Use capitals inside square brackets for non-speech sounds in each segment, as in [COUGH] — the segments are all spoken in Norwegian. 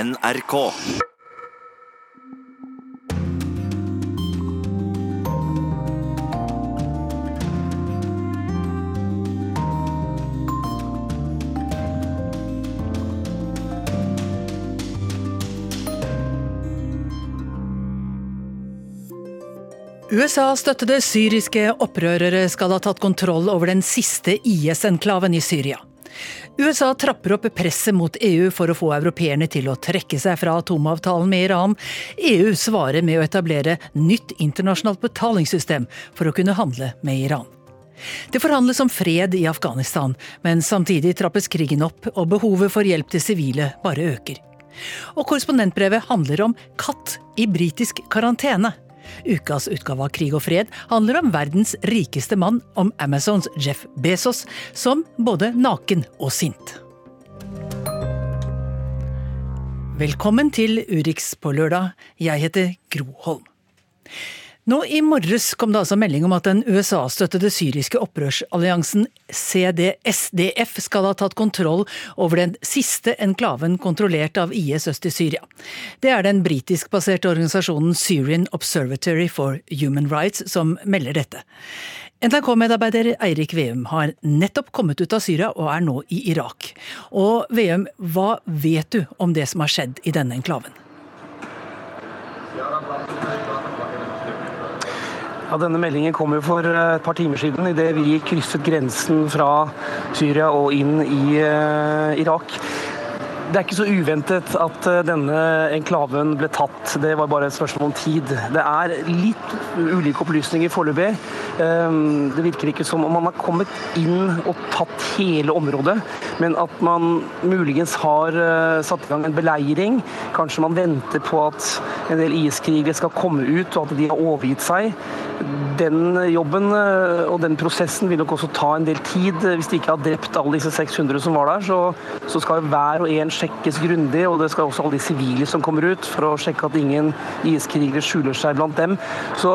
NRK. USA-støttede syriske opprørere skal ha tatt kontroll over den siste IS-enklaven i Syria. USA trapper opp presset mot EU for å få europeerne til å trekke seg fra atomavtalen med Iran. EU svarer med å etablere nytt internasjonalt betalingssystem for å kunne handle med Iran. Det forhandles om fred i Afghanistan, men samtidig trappes krigen opp, og behovet for hjelp til sivile bare øker. Og korrespondentbrevet handler om katt i britisk karantene. Ukas utgave av Krig og fred handler om verdens rikeste mann, om Amazons Jeff Bezos, som både naken og sint. Velkommen til Urix på lørdag. Jeg heter Gro Holm. Nå i morges kom det altså melding om at den USA-støttede syriske opprørsalliansen CDSDF skal ha tatt kontroll over den siste enklaven kontrollert av IS øst i Syria. Det er den britiskbaserte organisasjonen Syrian Observatory for Human Rights som melder dette. NRK-medarbeider Eirik Veum har nettopp kommet ut av Syria og er nå i Irak. Og Veum, hva vet du om det som har skjedd i denne enklaven? Ja, denne meldingen kom jo for eh, et par timer siden, idet vi krysset grensen fra Syria og inn i uh, Irak. Det er ikke så uventet at eh, denne enklaven ble tatt. Det var bare et spørsmål om tid. Det er litt ulike opplysninger foreløpig. Ehm, det virker ikke som om man har kommet inn og tatt hele området, men at man muligens har satt i gang en beleiring. Kanskje man venter på at en del IS-krigere skal komme ut, og at de har overgitt seg. Den jobben eh, og den prosessen vil nok også ta en del tid. Hvis de ikke har drept alle disse 600 som var der, så, så skal hver og en sjekkes grundig. Og det skal også alle de sivile som kommer ut, for å sjekke at ingen IS-krigere skjuler seg blant dem. Så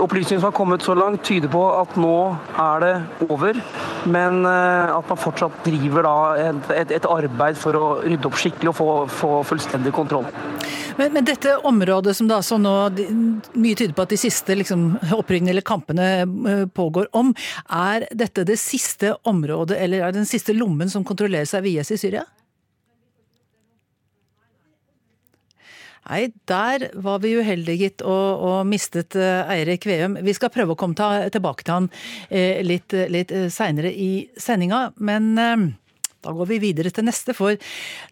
opplysningene som har kommet så langt, tyder på at nå er det over. Men eh, at man fortsatt driver da et, et, et arbeid for å rydde opp skikkelig og få, få fullstendig kontroll. Men, men, dette området som da så nå mye tyder på at de siste liksom, opprykkene eller kampene eh, pågår om, er dette det siste området eller er det den siste lommen som kontrolleres av IS i Syria? Nei, der var vi uheldige, gitt, og, og mistet uh, Eirik Veum. Vi skal prøve å komme ta, tilbake til han eh, litt, litt uh, seinere i sendinga, men uh, da går vi videre til neste, for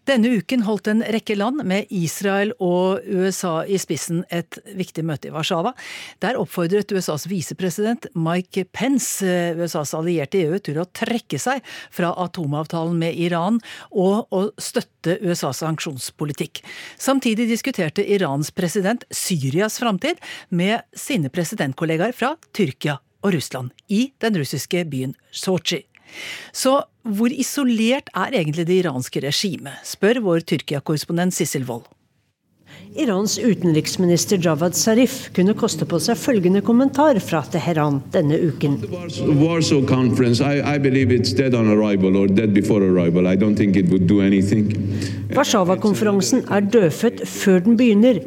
denne uken holdt en rekke land, med Israel og USA i spissen, et viktig møte i Warszawa. Der oppfordret USAs visepresident Mike Pence USAs allierte i EU til å trekke seg fra atomavtalen med Iran og å støtte USAs sanksjonspolitikk. Samtidig diskuterte Irans president Syrias framtid med sine presidentkollegaer fra Tyrkia og Russland i den russiske byen Sotsji. Så hvor isolert er egentlig det iranske regimet, spør vår Tyrkia-korrespondent Sissel Wold. Irans utenriksminister Javad Zarif kunne koste på seg følgende kommentar fra Teheran denne uken. Warszawa-konferansen er dødfødt før den begynner.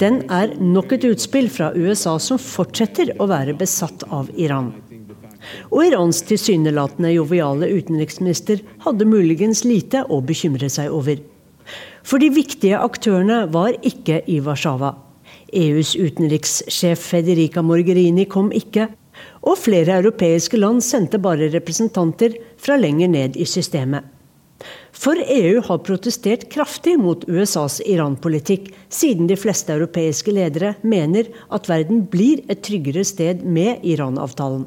Den er nok et utspill fra USA som fortsetter å være besatt av Iran. Og Irans tilsynelatende joviale utenriksminister hadde muligens lite å bekymre seg over. For de viktige aktørene var ikke i Warszawa. EUs utenrikssjef Federica Morgerini kom ikke, og flere europeiske land sendte bare representanter fra lenger ned i systemet. For EU har protestert kraftig mot USAs Iran-politikk, siden de fleste europeiske ledere mener at verden blir et tryggere sted med Iran-avtalen.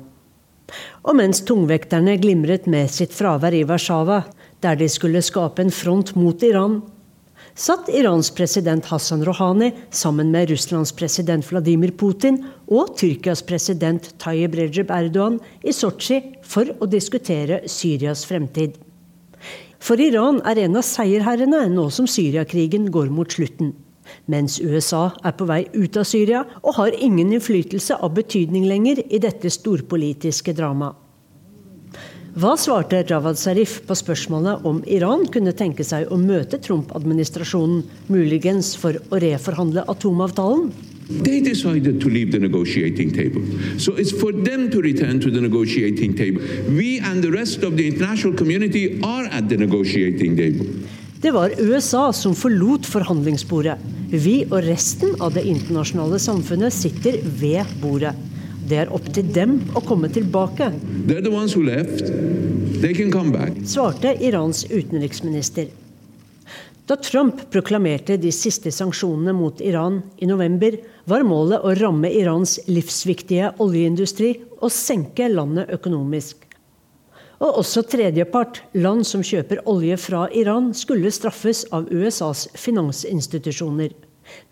Og mens tungvekterne glimret med sitt fravær i Warszawa, der de skulle skape en front mot Iran, satt Irans president Hassan Rouhani sammen med Russlands president Vladimir Putin og Tyrkias president Tayyip Recep Erdogan i Sotsji for å diskutere Syrias fremtid. For Iran er en av seierherrene nå som Syriakrigen går mot slutten mens USA er på vei ut av Syria og har ingen innflytelse av betydning lenger i dette storpolitiske dramaet. Hva svarte Javad Zarif på spørsmålet om Iran kunne tenke seg å møte Trump-administrasjonen, muligens for å reforhandle atomavtalen? They decided to leave the negotiating table. So it's for them to return to the negotiating table. We and the rest of the international community are at the negotiating table. Det var USA som forlot forhandlingsbordet. Vi og resten av det internasjonale samfunnet sitter ved bordet. Det er opp til dem å komme tilbake. Svarte Irans utenriksminister. Da Trump proklamerte de siste sanksjonene mot Iran i november, var målet å ramme Irans livsviktige oljeindustri og senke landet økonomisk. Og også tredjepart, land som kjøper olje fra Iran, skulle straffes av USAs finansinstitusjoner.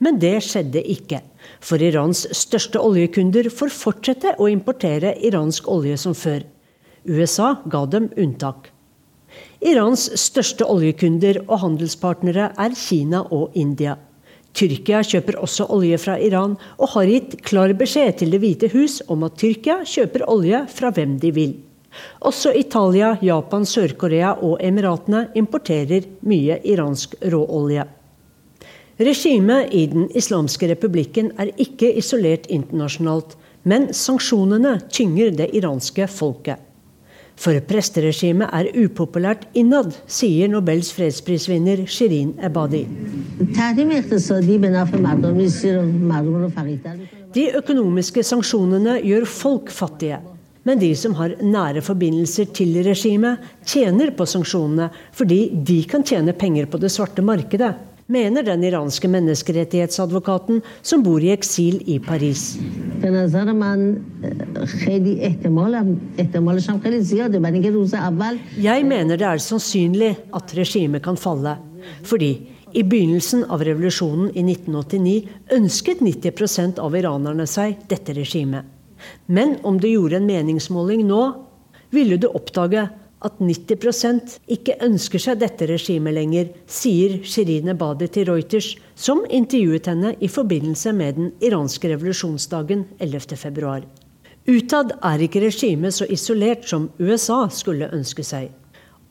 Men det skjedde ikke, for Irans største oljekunder får fortsette å importere iransk olje som før. USA ga dem unntak. Irans største oljekunder og handelspartnere er Kina og India. Tyrkia kjøper også olje fra Iran, og har gitt klar beskjed til Det hvite hus om at Tyrkia kjøper olje fra hvem de vil. Også Italia, Japan, Sør-Korea og Emiratene importerer mye iransk råolje. Regimet i Den islamske republikken er ikke isolert internasjonalt, men sanksjonene tynger det iranske folket. For presteregimet er upopulært innad, sier Nobels fredsprisvinner Shirin Ebadi. De økonomiske sanksjonene gjør folk fattige. Men de som har nære forbindelser til regimet, tjener på sanksjonene fordi de kan tjene penger på det svarte markedet mener den iranske menneskerettighetsadvokaten som bor i eksil i Paris. Jeg mener det er sannsynlig at regimet kan falle. Fordi i begynnelsen av revolusjonen i 1989 ønsket 90% av iranerne seg dette regimet. Men om du gjorde en meningsmåling nå, ville du oppdage at 90% ikke ønsker seg dette regimet lenger, sier Shirine Badi til Reuters, som intervjuet henne i forbindelse med den iranske revolusjonsdagen 11.2. Utad er ikke regimet så isolert som USA skulle ønske seg.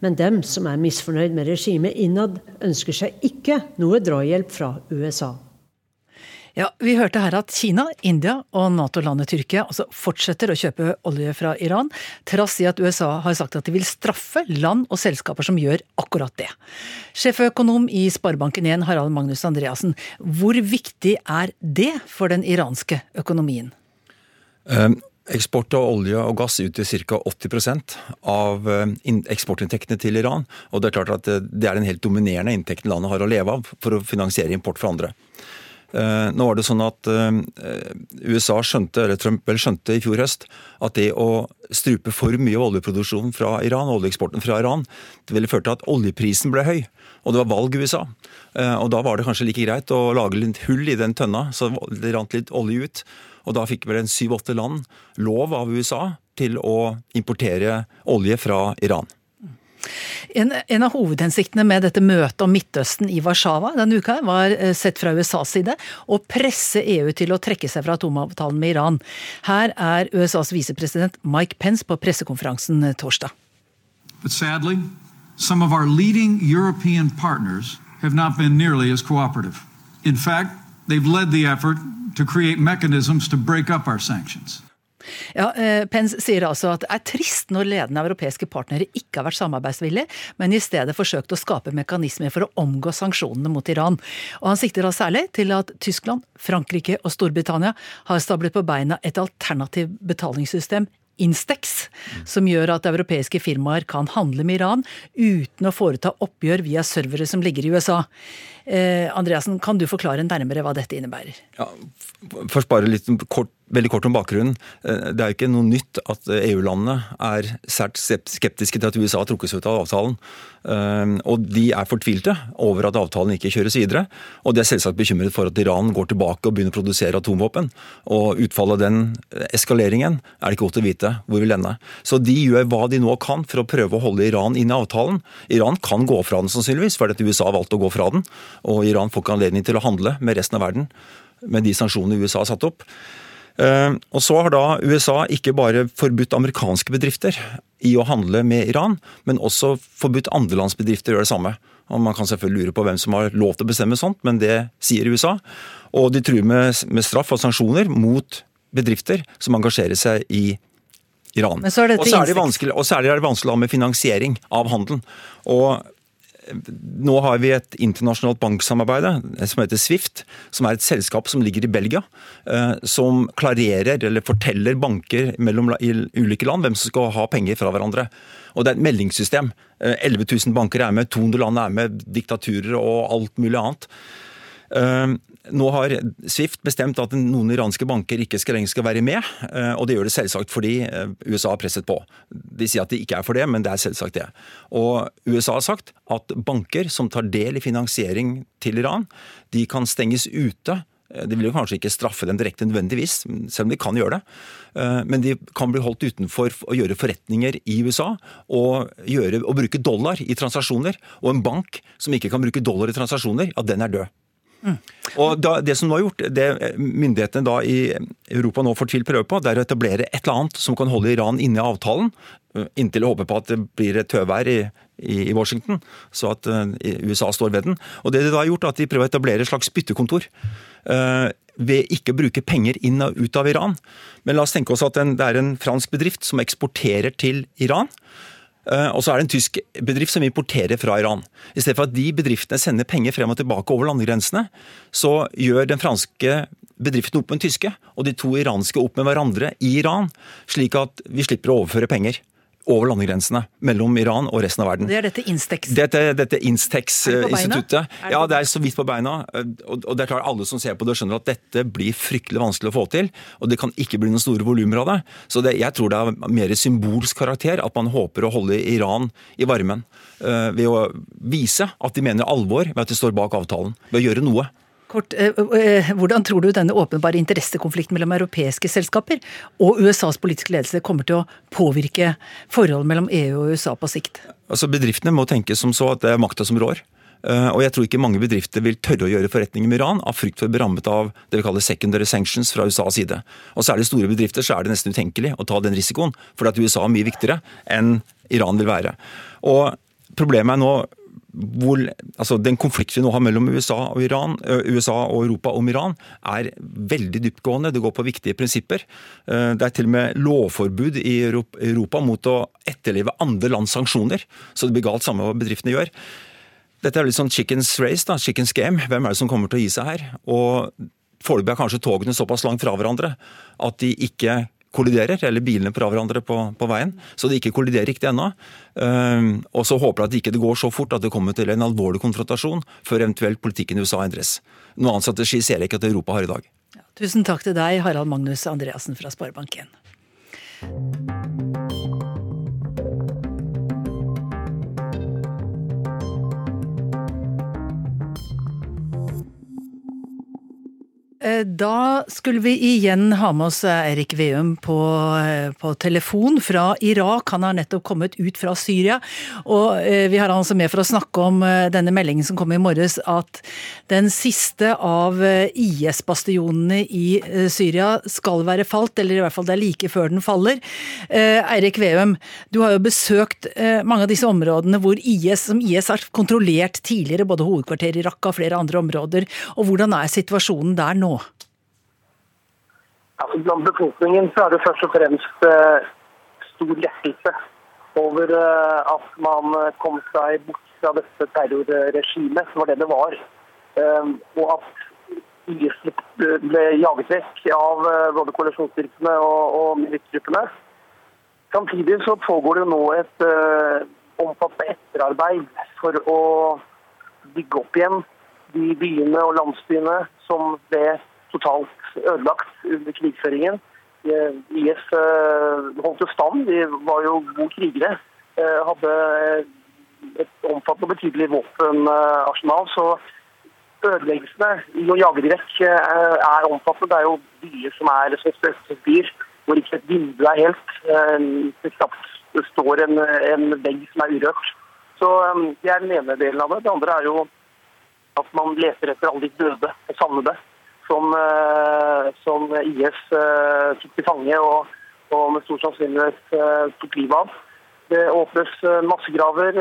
Men dem som er misfornøyd med regimet innad, ønsker seg ikke noe drahjelp fra USA. Ja, Vi hørte her at Kina, India og Nato-landet Tyrkia altså fortsetter å kjøpe olje fra Iran, trass i at USA har sagt at de vil straffe land og selskaper som gjør akkurat det. Sjeføkonom i Sparebanken1, Harald Magnus Andreassen, hvor viktig er det for den iranske økonomien? Um. Eksport av olje og gass utgjør ca. 80 av eh, eksportinntektene til Iran. Og det er klart at det er den helt dominerende inntekten landet har å leve av for å finansiere import fra andre. Eh, nå var det sånn at eh, USA skjønte, eller Trump vel skjønte i fjor høst at det å strupe for mye av oljeproduksjonen fra Iran, oljeeksporten fra Iran, det ville ført til at oljeprisen ble høy. Og det var valg i USA. Eh, og da var det kanskje like greit å lage litt hull i den tønna, så det rant litt olje ut. Og da fikk vel en syv-åtte land lov av USA til å importere olje fra Iran. En, en, av hovedhensiktene med dette møtet om Midtøsten i Warszawa denne uka var eh, sett fra USAs side å presse EU til å trekke seg fra atomavtalen med Iran. Her er USAs visepresident Mike Pence på pressekonferansen eh, torsdag. But sadly, some of our leading European partners have not been nearly as cooperative. In fact, they've led the effort to create mechanisms to break up our sanctions. Ja, eh, Pence sier altså at det er trist når ledende europeiske partnere ikke har vært samarbeidsvillige, men i stedet forsøkt å skape mekanismer for å omgå sanksjonene mot Iran. Og Han sikter da særlig til at Tyskland, Frankrike og Storbritannia har stablet på beina et alternativ betalingssystem Instex, som gjør at europeiske firmaer kan handle med Iran uten å foreta oppgjør via servere som ligger i USA. Eh, Andreassen, kan du forklare nærmere hva dette innebærer? Ja, først bare litt kort Veldig kort om bakgrunnen. Eh, det er jo ikke noe nytt at EU-landene er sært skeptiske til at USA har trukket seg ut av avtalen. Eh, og de er fortvilte over at avtalen ikke kjøres videre. Og de er selvsagt bekymret for at Iran går tilbake og begynner å produsere atomvåpen. Og utfallet av den eskaleringen er det ikke godt å vite hvor vil ende. Så de gjør hva de nå kan for å prøve å holde Iran inn i avtalen. Iran kan gå fra den sannsynligvis, fordi USA har valgt å gå fra den. Og Iran får ikke anledning til å handle med resten av verden med de sanksjonene USA har satt opp. Og så har da USA ikke bare forbudt amerikanske bedrifter i å handle med Iran, men også forbudt andre lands bedrifter å gjøre det samme. Og Man kan selvfølgelig lure på hvem som har lov til å bestemme sånt, men det sier USA. Og de truer med, med straff og sanksjoner mot bedrifter som engasjerer seg i Iran. Er og, så er det vanskelig, og særlig er det vanskelig med finansiering av handelen. Og nå har vi et internasjonalt banksamarbeid som heter Swift, som er et selskap som ligger i Belgia. eh, Som klarerer eller forteller banker mellom i ulike land hvem som skal ha penger fra hverandre. Og det er et meldingssystem. Eh, 11 000 banker er med, 200 land er med, diktaturer og alt mulig annet. Eh, Nå har Swift bestemt at noen iranske banker ikke skal være med. eh, Og det gjør det selvsagt fordi eh, USA har presset på. De sier at de ikke er for det, men det er selvsagt det. Og USA har sagt at banker som tar del i finansiering til Iran, de kan stenges ute. Eh, De vil jo kanskje ikke straffe dem direkte nødvendigvis, selv om de kan gjøre det. Men de kan bli holdt utenfor å gjøre forretninger i USA og, gjøre, og bruke dollar i transaksjoner. Og en bank som ikke kan bruke dollar i transaksjoner, ja, den er død. Og da, Det som nå er gjort, det myndighetene da i Europa nå fortvilt prøver på, det er å etablere et eller annet som kan holde Iran inne i avtalen, eh, inntil å håper på at det blir et tøvær i, i, i Washington, så at eh, USA står ved den. Og det de da har gjort, er at de prøver å etablere et slags byttekontor. Uh, ved ikke å bruke penger inn og ut av Iran. Men la oss tenke oss at en, det er en fransk bedrift som eksporterer til Iran. Eh, Og så er det en tysk bedrift som importerer fra Iran. I stedet for at de bedriftene sender penger frem og tilbake over landegrensene, så gjør den franske bedriften opp med den tyske, og de to iranske opp med hverandre i Iran, slik at vi slipper å overføre penger over landegrensene mellom Iran og resten av verden. Det er dette Instex. Dette, dette? Instex-instituttet. Det Ja, det er så vidt på beina. Og og det er klart alle som ser på det skjønner at dette blir fryktelig vanskelig å få til. Og det kan ikke bli noen store volumer av det. Så det, jeg tror det er mer symbolsk karakter at man håper å holde Iran i varmen. eh, ved å vise at de mener alvor ved at de står bak avtalen. Ved å gjøre noe. Kort, eh, eh, hvordan tror du denne åpenbare interessekonflikten mellom europeiske selskaper og USAs politiske ledelse kommer til å påvirke forholdet mellom EU og USA på sikt? Altså Bedriftene må tenke som så at det er makta som rår. Eh, Og jeg tror ikke mange bedrifter vil tørre å gjøre forretninger med Iran av frykt for å bli rammet av det vi kaller secondary sanctions fra USAs side. Og særlig store bedrifter så er det nesten utenkelig å ta den risikoen, for at USA er mye viktigere enn Iran vil være. Og problemet er nå hvor, altså Den konflikten vi nå har mellom USA og, Iran, USA og Europa om Iran, er veldig dyptgående. Det går på viktige prinsipper. Det er til og med lovforbud i Europa mot å etterleve andre lands sanksjoner. Så det blir galt samme hva bedriftene gjør. Dette er litt sånn chickens race, da, chickens game. Hvem er det som kommer til å gi seg her? Og Foreløpig er kanskje togene såpass langt fra hverandre at de ikke kolliderer, eller bilene fra hverandre på, på veien. Så de ikke kolliderer riktig ennå. Ehm, og så håper jeg at det ikke går så fort at det kommer til en alvorlig konfrontasjon før eventuelt politikken i USA endres. Noen annen strategi ser jeg ikke at Europa har i dag. Tusen takk til deg, Harald Magnus Andreassen fra Sparebank1. Da skulle vi igjen ha med oss Eirik Veum på, eh, på telefon fra Irak. Han har nettopp kommet ut fra Syria. Og eh, vi har han altså med for å snakke om eh, denne meldingen som kom i morges, at den siste av eh, IS-bastionene i eh, Syria skal være falt, eller i hvert fall det er like før den faller. Eh, Eirik Veum, du har jo besøkt eh, mange av disse områdene hvor IS, som IS har kontrollert tidligere, både hovedkvarteret i Raqqa og flere andre områder. Og hvordan er situasjonen der nå? Altså, blant befolkningen så er det først og fremst eh, stor lettelse over eh, at man eh, kom seg bort fra dette terrorregimet, som var det det var. Eh, og at IS ble- ble jaget vekk av eh, både koalisjonsstyrkene og, og militsgruppene. Samtidig så pågår det jo nå et eh, omfattende etterarbeid for å bygge opp igjen de byene og landsbyene som ble totalt ødelagt under krigføringen. Eh, IS eh, holdt jo stand, de var jo gode krigere. eh, Hadde et omfattende og betydelig våpenarsenal. Så ødeleggelsene i å jage de vekk er omfattende. Det er jo byer som er som spøkelsesbyer, hvor ikke et vindu er helt. Det knapt står en, en vegg som er urørt. Så Det er den ene delen av det. Det andre er jo at man leter etter alle de døde og savnede. Som, som IS tok til fange og, og med stor sannsynlighet tok livet av. Det åpnes massegraver.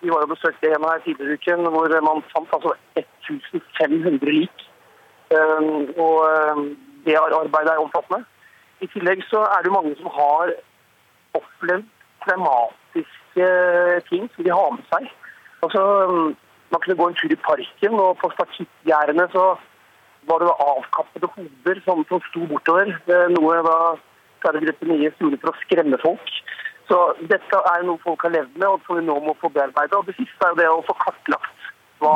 Vi var og besøkte en her tidligere uken hvor man fant altså 1500 lik. Og det arbeidet er omfattende. I tillegg så er det mange som har opplevd traumatiske ting som de har med seg. Altså, Man kunne gå en tur i parken, og på stakittgjerdene så var det avkappede hoder som, sto bortover. Noe da terrorgruppen IS gjorde for å skremme folk. Så dette er noe folk har levd med, og som vi nå må få bearbeidet. Og det siste er jo det å få kartlagt hva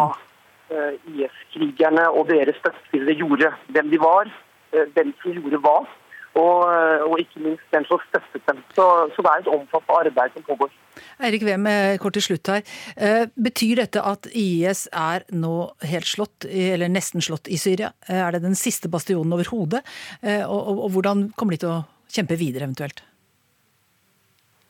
eh, IS-krigerne og deres støttespillere gjorde. Hvem de var, eh, hvem som gjorde hva og, eh, og, ikke minst den som støttet dem. Så, så det er et omfattende arbeid som pågår. Eirik Wem, eh, kort til slutt her. Eh, betyr dette at IS er nå helt slått, eller nesten slått i Syria? Er det den siste bastionen overhodet? Og, og, og hvordan kommer de til å kjempe videre eventuelt?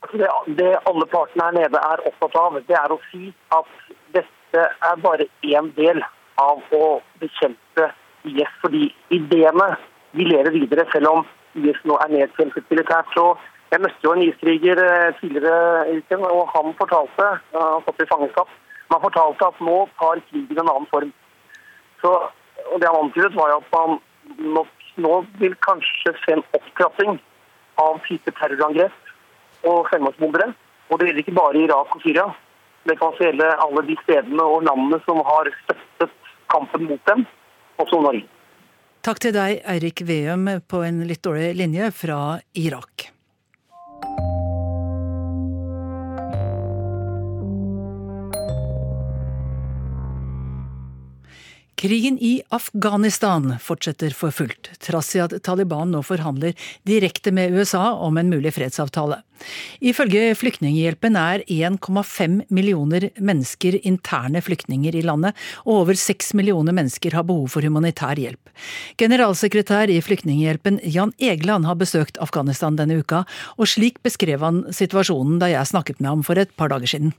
Altså, det, det alle partene her nede er opptatt av, det er å si at dette er bare én del av å bekjempe IS. Fordi ideene de lever videre, selv om IS nå er nedkjempet militært. Og jeg møtte jo en IS-kriger eh, tidligere i uken, og han fortalte han satt i fangenskap, han fortalte at nå tar krigen en annen form. Så, og Det han antydet, var at man nok nå vil kanskje se en opptrapping av type terrorangrep og selvmordsbombere. Og det gjelder ikke bare Irak og Syria. Det kan gjelde alle de stedene og landene som har støttet kampen mot dem, også Norge. Takk til deg, Eirik Veum, på en litt dårlig linje fra Irak. Krigen i Afghanistan fortsetter for fullt, trass i at Taliban nå forhandler direkte med USA om en mulig fredsavtale. Ifølge Flyktninghjelpen er 1,5 millioner mennesker interne flyktninger i landet, og over 6 millioner mennesker har behov for humanitær hjelp. Generalsekretær i Flyktninghjelpen Jan Egeland har besøkt Afghanistan denne uka, og slik beskrev han situasjonen da jeg snakket med ham for et par dager siden.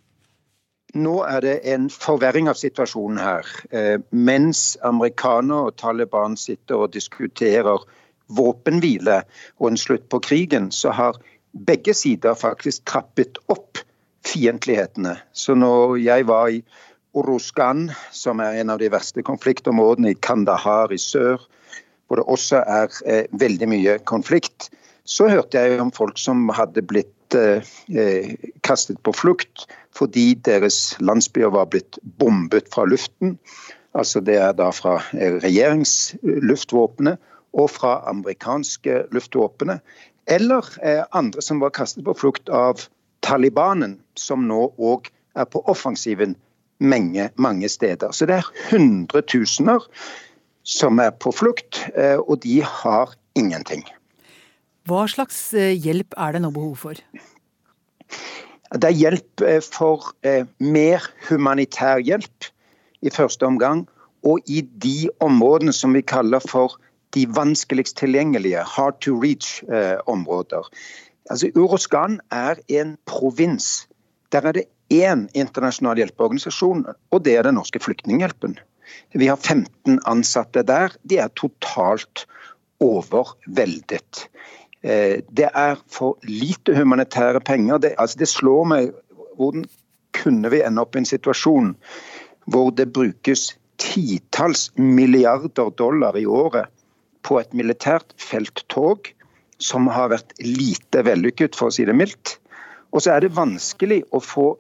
Nå er det en forverring av situasjonen her. Eh, mens amerikanere og Taliban sitter og diskuterer våpenhvile og en slutt på krigen, så har begge sider faktisk trappet opp fiendtlighetene. Så når jeg var i Oroskan, som er en av de verste konfliktområdene i Kandahar i sør, hvor det også er eh, veldig mye konflikt, så hørte jeg om folk som hadde blitt eh, kastet på flukt fordi deres landsbyer var blitt bombet fra luften. Altså Det er da fra regjeringsluftvåpenet og fra amerikanske luftvåpenet. Eller eh, andre som var kastet på flukt av Talibanen, som nå òg er på offensiven mange, mange steder. Så det er hundretusener som er på flukt, eh, og de har ingenting. Hva slags eh, hjelp er det nå behov for? Det er hjelp eh, for eh, mer humanitær hjelp i første omgang. Og i de områdene som vi kaller for de vanskeligst tilgjengelige, hard to reach-områder. Altså, Urosgan er en provins. Der er det én internasjonal hjelpeorganisasjon, og det er Den norske flyktninghjelpen. Vi har 15 ansatte der. De er totalt overveldet. Eh, det er for lite humanitære penger. Det, altså det slår meg hvordan kunne vi ende opp i en situasjon hvor det brukes titalls milliarder dollar i året på et militært felttog som har vært lite vellykket, for å si det mildt. Og så er det vanskelig å få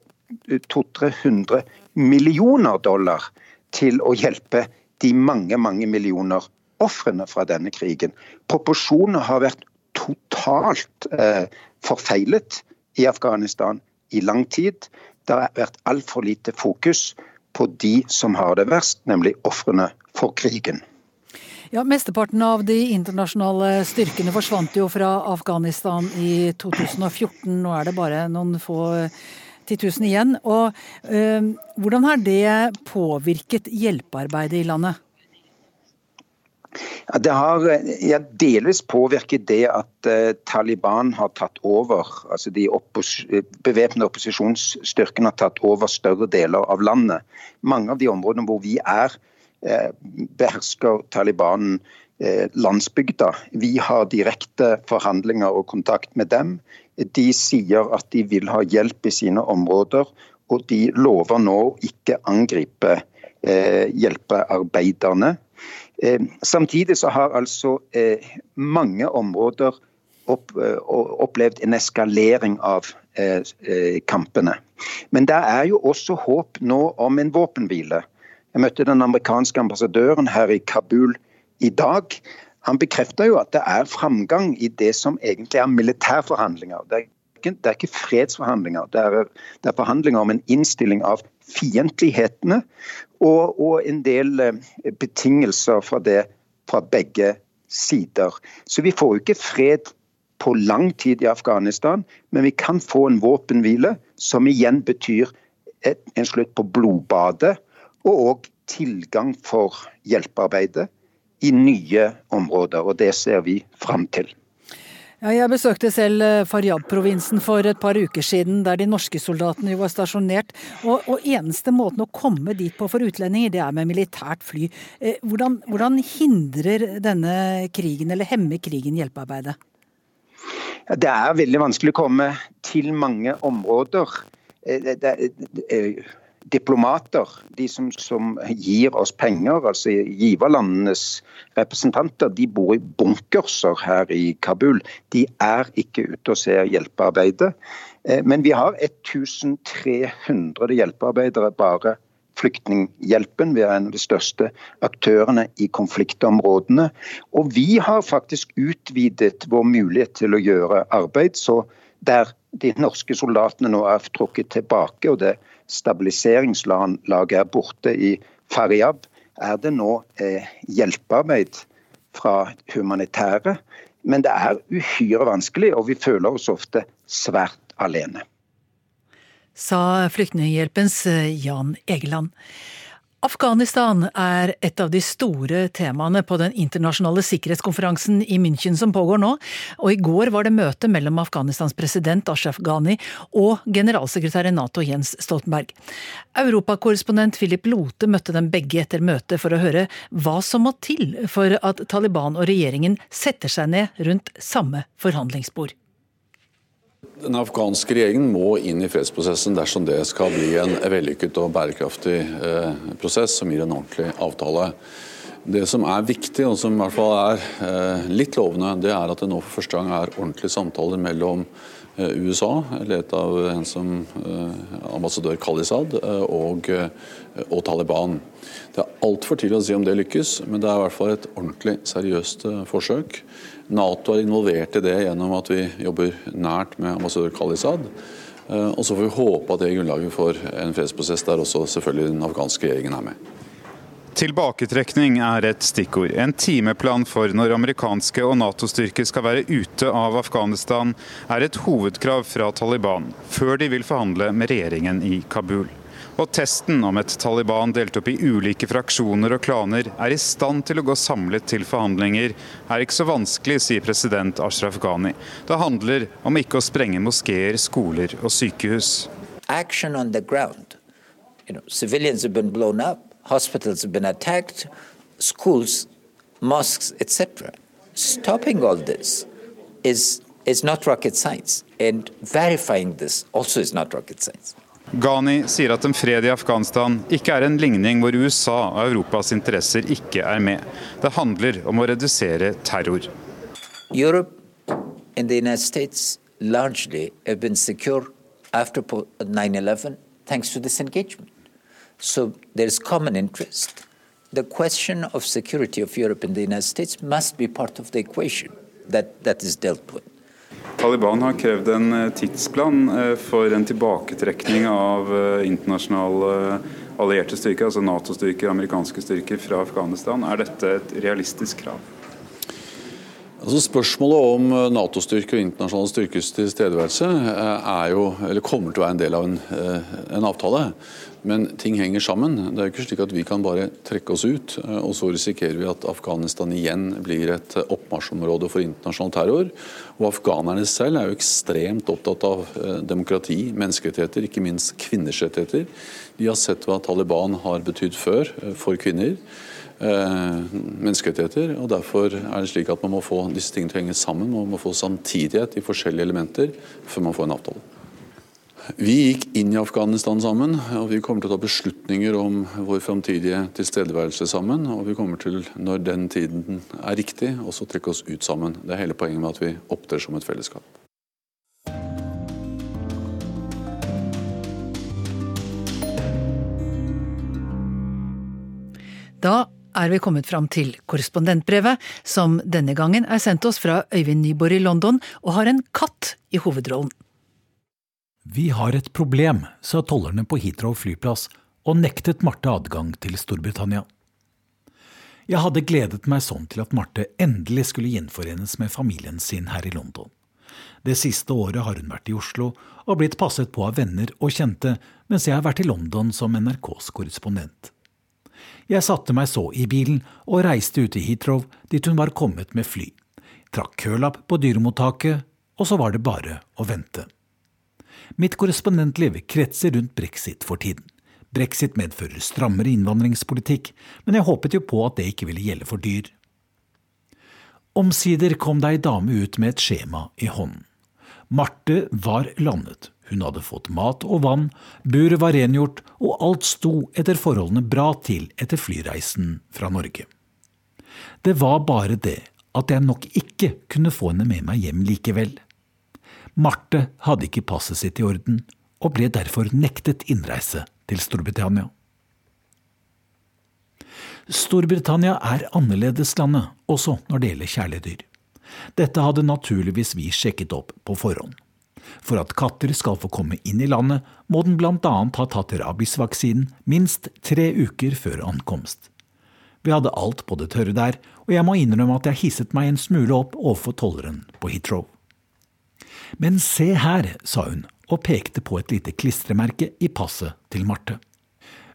200-300 millioner dollar til å hjelpe de mange, mange millioner ofrene fra denne krigen. Proporsjonene har vært totalt eh, forfeilet i Afghanistan i lang tid. Det har vært altfor lite fokus på de som har det verst, nemlig ofrene for krigen. Ja, Mesteparten av de internasjonale styrkene forsvant jo fra Afghanistan i 2014. Nå er det bare noen få titusen igjen. Og øh, Hvordan har det påvirket hjelpearbeidet i landet? Det har ja, delvis påvirket det at uh, Taliban har tatt over. altså De oppos bevæpnede opposisjonsstyrkene har tatt over større deler av landet. Mange av de områdene hvor vi er behersker Taliban landsbygda. Vi har direkte forhandlinger og kontakt med dem. De sier at de vil ha hjelp i sine områder, og de lover nå å ikke angripe hjelpearbeiderne. Samtidig så har altså mange områder opplevd en eskalering av kampene. Men det er jo også håp nå om en våpenhvile. Jeg møtte den amerikanske ambassadøren her i Kabul i dag. Han bekrefter jo at det er framgang i det som egentlig er militærforhandlinger. Er det er ikke fredsforhandlinger, det er, det er, forhandlinger om en innstilling av fiendtlighetene og, og en del betingelser fra det fra begge sider. Så vi får jo ikke fred på lang tid i Afghanistan, men vi kan få en våpenhvile som igjen betyr en slutt på blodbadet, og òg tilgang for hjelpearbeidet i nye områder. og Det ser vi fram til. Ja, jeg besøkte selv eh, Faryab-provinsen for et par uker siden, der de norske soldatene var stasjonert. Og, og, eneste måten å komme dit på for utlendinger, det er med militært fly. Eh, hvordan, hvordan hindrer denne krigen, eller hemmer krigen, hjelpearbeidet? Det er veldig vanskelig å komme til mange områder. Eh, eh, diplomater, de som, som, gir oss penger, altså giverlandenes representanter, de bor i bunkerser her i Kabul. De er ikke ute og ser hjelpearbeidet. Eh, men vi har 1300 hjelpearbeidere bare Flyktninghjelpen. Vi er en av de største aktørene i konfliktområdene. Og vi har faktisk utvidet vår mulighet til å gjøre arbeid. Så der de norske soldatene nå er trukket tilbake, og det stabiliseringslaget er borte i Faryab, er det nå eh, hjelpearbeid fra humanitære. Men det er uhyre vanskelig, og vi føler oss ofte svært alene sa Flyktninghjelpens eh, Jan Egeland. Afghanistan er et av de store temaene på den internasjonale sikkerhetskonferansen i München som pågår nå, og i går var det møte mellom Afghanistans president Ashraf Ghani og generalsekretær i Nato Jens Stoltenberg. Europakorrespondent Philip Lote møtte dem begge etter møtet for å høre hva som må til for at Taliban og regjeringen setter seg ned rundt samme forhandlingsbord. Den afghanske regjeringen må inn i fredsprosessen dersom det skal bli en vellykket og bærekraftig eh, prosess som gir en ordentlig avtale. Det som er viktig, og som i hvert fall er eh, litt lovende, det er at det nå for første gang er ordentlige samtaler mellom USA, ledet av en som ambassadør Khalisad, og, og Taliban. Det er altfor tidlig å si om det lykkes, men det er i hvert fall et ordentlig seriøst forsøk. Nato er involvert i det gjennom at vi jobber nært med ambassadør Khalisad. Eh, og så får vi håpe at det er grunnlaget for en fredsprosess der også selvfølgelig den afghanske regjeringen er med. Tilbaketrekning er et stikkord. En timeplan for når amerikanske og Nato-styrker skal være ute av Afghanistan, er et hovedkrav fra Taliban, før de vil forhandle med regjeringen i Kabul. Og testen om et Taliban delt opp i ulike fraksjoner og klaner er i stand til å gå samlet til forhandlinger, er ikke så vanskelig, sier president Ashraf Ghani. Det handler om ikke å sprenge moskeer, skoler og sykehus. Action on the ground. You know, civilians up, hospitals have been attacked, schools, mosques, etc. Stopping all this is, is not rocket science, and verifying this also is not rocket science. Ghani sier at en fred i Afghanistan ikke er en ligning hvor USA og Europas interesser ikke er med. Det handler om å redusere terror. Europe and the United States largely have been secure after 9/11 thanks to this engagement. So there is common interest. The question of security of Europe and the United States must be part of the equation that, that is dealt with. Taliban har krevd en eh, tidsplan eh, for en tilbaketrekning av eh, internasjonale allierte styrker, altså Nato-styrker, amerikanske styrker fra Afghanistan. Er dette et realistisk krav? Altså Spørsmålet om Nato-styrker og internasjonale styrkers tilstedeværelse er jo, eller kommer til å være en del av en, en, avtale. Men ting henger sammen. Det er jo ikke slik at vi kan bare trekke oss ut, og så risikerer vi at Afghanistan igjen blir et oppmarsjområde for internasjonal terror. Og afghanerne selv er jo ekstremt opptatt av demokrati, menneskerettigheter, ikke minst kvinners rettigheter. De har sett hva Taliban har betydd før for kvinner. Eh, menneskerettigheter. og Derfor er det slik at man må få disse tingene til å henge sammen. Man må få samtidighet i forskjellige elementer før man får en avtale. Vi gikk inn i Afghanistan sammen, og vi kommer til å ta beslutninger om vår framtidige tilstedeværelse sammen. Og vi kommer til, når den tiden er riktig, også trekke oss ut sammen. Det er hele poenget med at vi opptrer som et fellesskap. Da er vi kommet fram til korrespondentbrevet, som denne gangen er sendt oss fra Øyvind Nyborg i London og har en katt i hovedrollen. Vi har et problem, sa tollerne på Heathrow flyplass og nektet Marte adgang til Storbritannia. Jeg hadde gledet meg sånn til at Marte endelig skulle gjenforenes med familien sin her i London. Det siste året har hun vært i Oslo og blitt passet på av venner og kjente, mens jeg har vært i London som NRKs korrespondent. Jeg satte meg så i bilen og reiste ut i Heathrow, dit hun var kommet med fly. Trakk kølapp på dyremottaket, og så var det bare å vente. Mitt korrespondentliv kretser rundt brexit for tiden. Brexit medfører strammere innvandringspolitikk, men jeg håpet jo på at det ikke ville gjelde for dyr. Omsider kom det ei dame ut med et skjema i hånden. Marte var landet, hun hadde fått mat og vann, buret var rengjort, og alt sto etter forholdene bra til etter flyreisen fra Norge. Det var bare det at jeg nok ikke kunne få henne med meg hjem likevel. Marte hadde ikke passet sitt i orden, og ble derfor nektet innreise til Storbritannia. Storbritannia er annerledeslandet også når det gjelder kjæledyr. Dette hadde naturligvis vi sjekket opp på forhånd. For at katter skal få komme inn i landet, må den bl.a. ha tatt rabiesvaksinen minst tre uker før ankomst. Vi hadde alt på det tørre der, og jeg må innrømme at jeg hisset meg en smule opp overfor tolleren på Heathrow. Men se her, sa hun og pekte på et lite klistremerke i passet til Marte.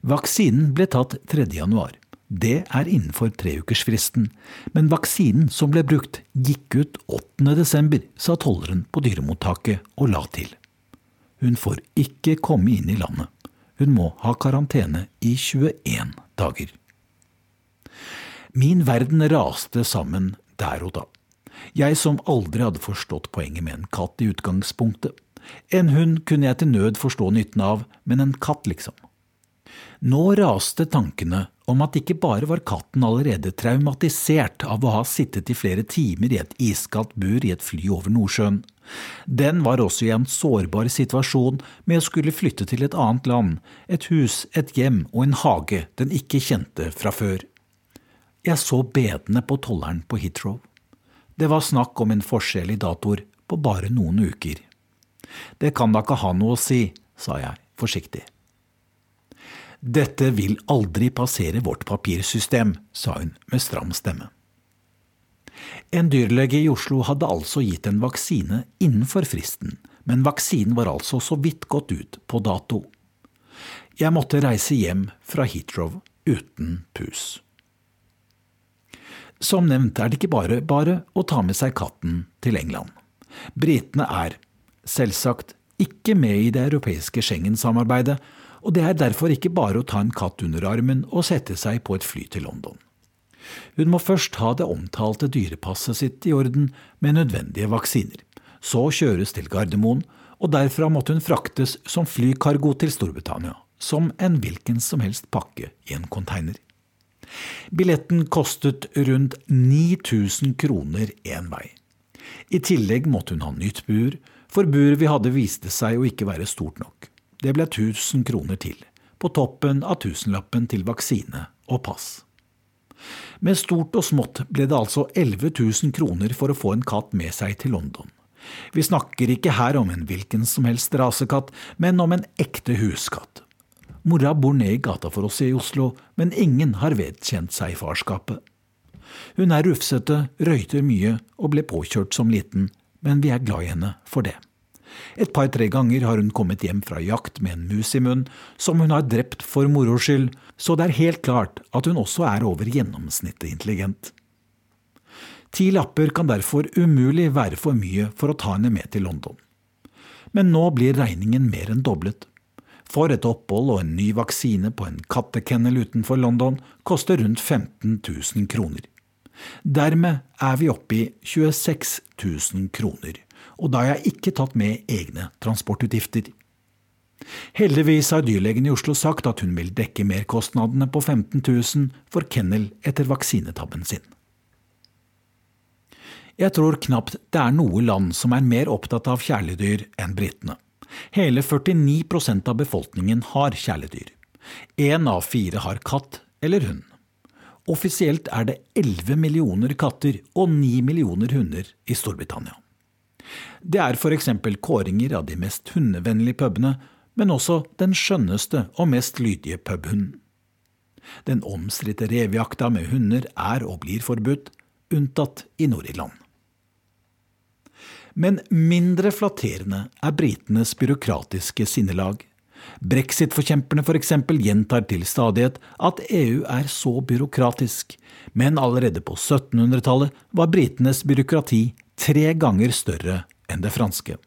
Vaksinen ble tatt 3. januar. Det er innenfor treukersfristen, men vaksinen som ble brukt, gikk ut 8. desember, sa tolleren på dyremottaket og la til. Hun får ikke komme inn i landet. Hun må ha karantene i 21 dager. Min verden raste sammen der og da. Jeg som aldri hadde forstått poenget med en katt i utgangspunktet. En hund kunne jeg til nød forstå nytten av, men en katt, liksom. Nå raste tankene om at ikke bare var katten allerede traumatisert av å ha sittet i flere timer i et iskaldt bur i et fly over Nordsjøen. Den var også i en sårbar situasjon med å skulle flytte til et annet land, et hus, et hjem og en hage den ikke kjente fra før. Jeg så bedende på tolleren på Heathrow. Det var snakk om en forskjell i datoer på bare noen uker. Det kan da ikke ha noe å si, sa jeg forsiktig. Dette vil aldri passere vårt papirsystem, sa hun med stram stemme. En dyrlege i Oslo hadde altså gitt en vaksine innenfor fristen, men vaksinen var altså så vidt gått ut på dato. Jeg måtte reise hjem fra Heathrow uten pus. Som nevnt er det ikke bare bare å ta med seg katten til England. Britene er, selvsagt, ikke med i det europeiske Schengen-samarbeidet, og det er derfor ikke bare å ta en katt under armen og sette seg på et fly til London. Hun må først ha det omtalte dyrepasset sitt i orden med nødvendige vaksiner. Så kjøres til Gardermoen, og derfra måtte hun fraktes som flykargo til Storbritannia, som en hvilken som helst pakke i en konteiner. Billetten kostet rundt 9000 kroner én vei. I tillegg måtte hun ha nytt bur, for buret vi hadde viste seg å ikke være stort nok. Det ble 1000 kroner til, på toppen av tusenlappen til vaksine og pass. Med stort og smått ble det altså 11 000 kroner for å få en katt med seg til London. Vi snakker ikke her om en hvilken som helst rasekatt, men om en ekte huskatt. Mora bor ned i gata for oss i Oslo, men ingen har vedkjent seg farskapet. Hun er rufsete, røyter mye og ble påkjørt som liten, men vi er glad i henne for det. Et par-tre ganger har hun kommet hjem fra jakt med en mus i munnen, som hun har drept for moro skyld, så det er helt klart at hun også er over gjennomsnittet intelligent. Ti lapper kan derfor umulig være for mye for å ta henne med til London. Men nå blir regningen mer enn doblet. For et opphold og en ny vaksine på en kattekennel utenfor London koster rundt 15 000 kroner. Dermed er vi oppe i 26 000 kroner, og da har jeg ikke tatt med egne transportutgifter. Heldigvis har dyrlegen i Oslo sagt at hun vil dekke merkostnadene på 15 000 for kennel etter vaksinetabben sin. Jeg tror knapt det er noe land som er mer opptatt av kjæledyr enn britene. Hele 49% av befolkningen har kjæledyr. Én av fire har katt eller hund. Offisielt er det 11 millioner katter og 9 millioner hunder i Storbritannia. Det er f.eks. kåringer av de mest hundevennlige pubene, men også den skjønneste og mest lydige pubhunden. Den omstridte revjakta med hunder er og blir forbudt, unntatt i Nord-Irland. Men mindre flatterende er britenes byråkratiske sinnelag. Brexit-forkjemperne f.eks. For gjentar til stadighet at EU er så byråkratisk, men allerede på 1700-tallet var britenes byråkrati tre ganger større enn det franske.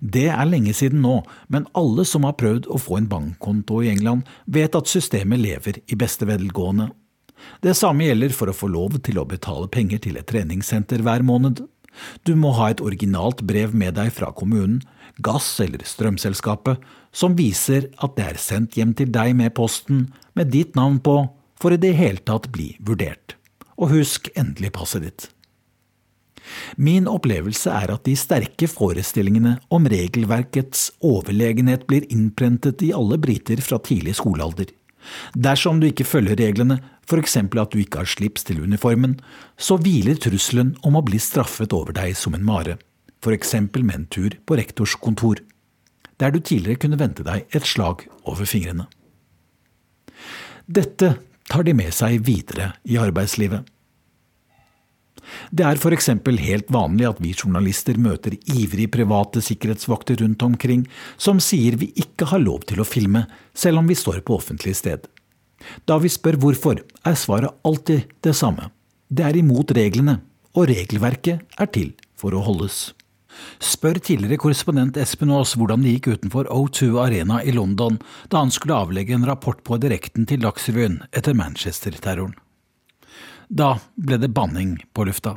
Det er lenge siden nå, men alle som har prøvd å få en bankkonto i England, vet at systemet lever i beste velgående. Det samme gjelder for å få lov til å betale penger til et treningssenter hver måned. Du må ha et originalt brev med deg fra kommunen, gass- eller strømselskapet, som viser at det er sendt hjem til deg med posten med ditt navn på, for i det hele tatt bli vurdert. Og husk endelig passet ditt. Min opplevelse er at de sterke forestillingene om regelverkets overlegenhet blir innprentet i alle briter fra tidlig skolealder. Dersom du ikke følger reglene, f.eks. at du ikke har slips til uniformen, så hviler trusselen om å bli straffet over deg som en mare, f.eks. med en tur på rektors kontor, der du tidligere kunne vente deg et slag over fingrene. Dette tar de med seg videre i arbeidslivet. Det er f.eks. helt vanlig at vi journalister møter ivrige private sikkerhetsvakter rundt omkring som sier vi ikke har lov til å filme, selv om vi står på offentlig sted. Da vi spør hvorfor, er svaret alltid det samme. Det er imot reglene, og regelverket er til for å holdes. Spør tidligere korrespondent Espen Aas hvordan det gikk utenfor O2 Arena i London da han skulle avlegge en rapport på direkten til Dagsrevyen etter Manchester-terroren. Da ble det banning på lufta.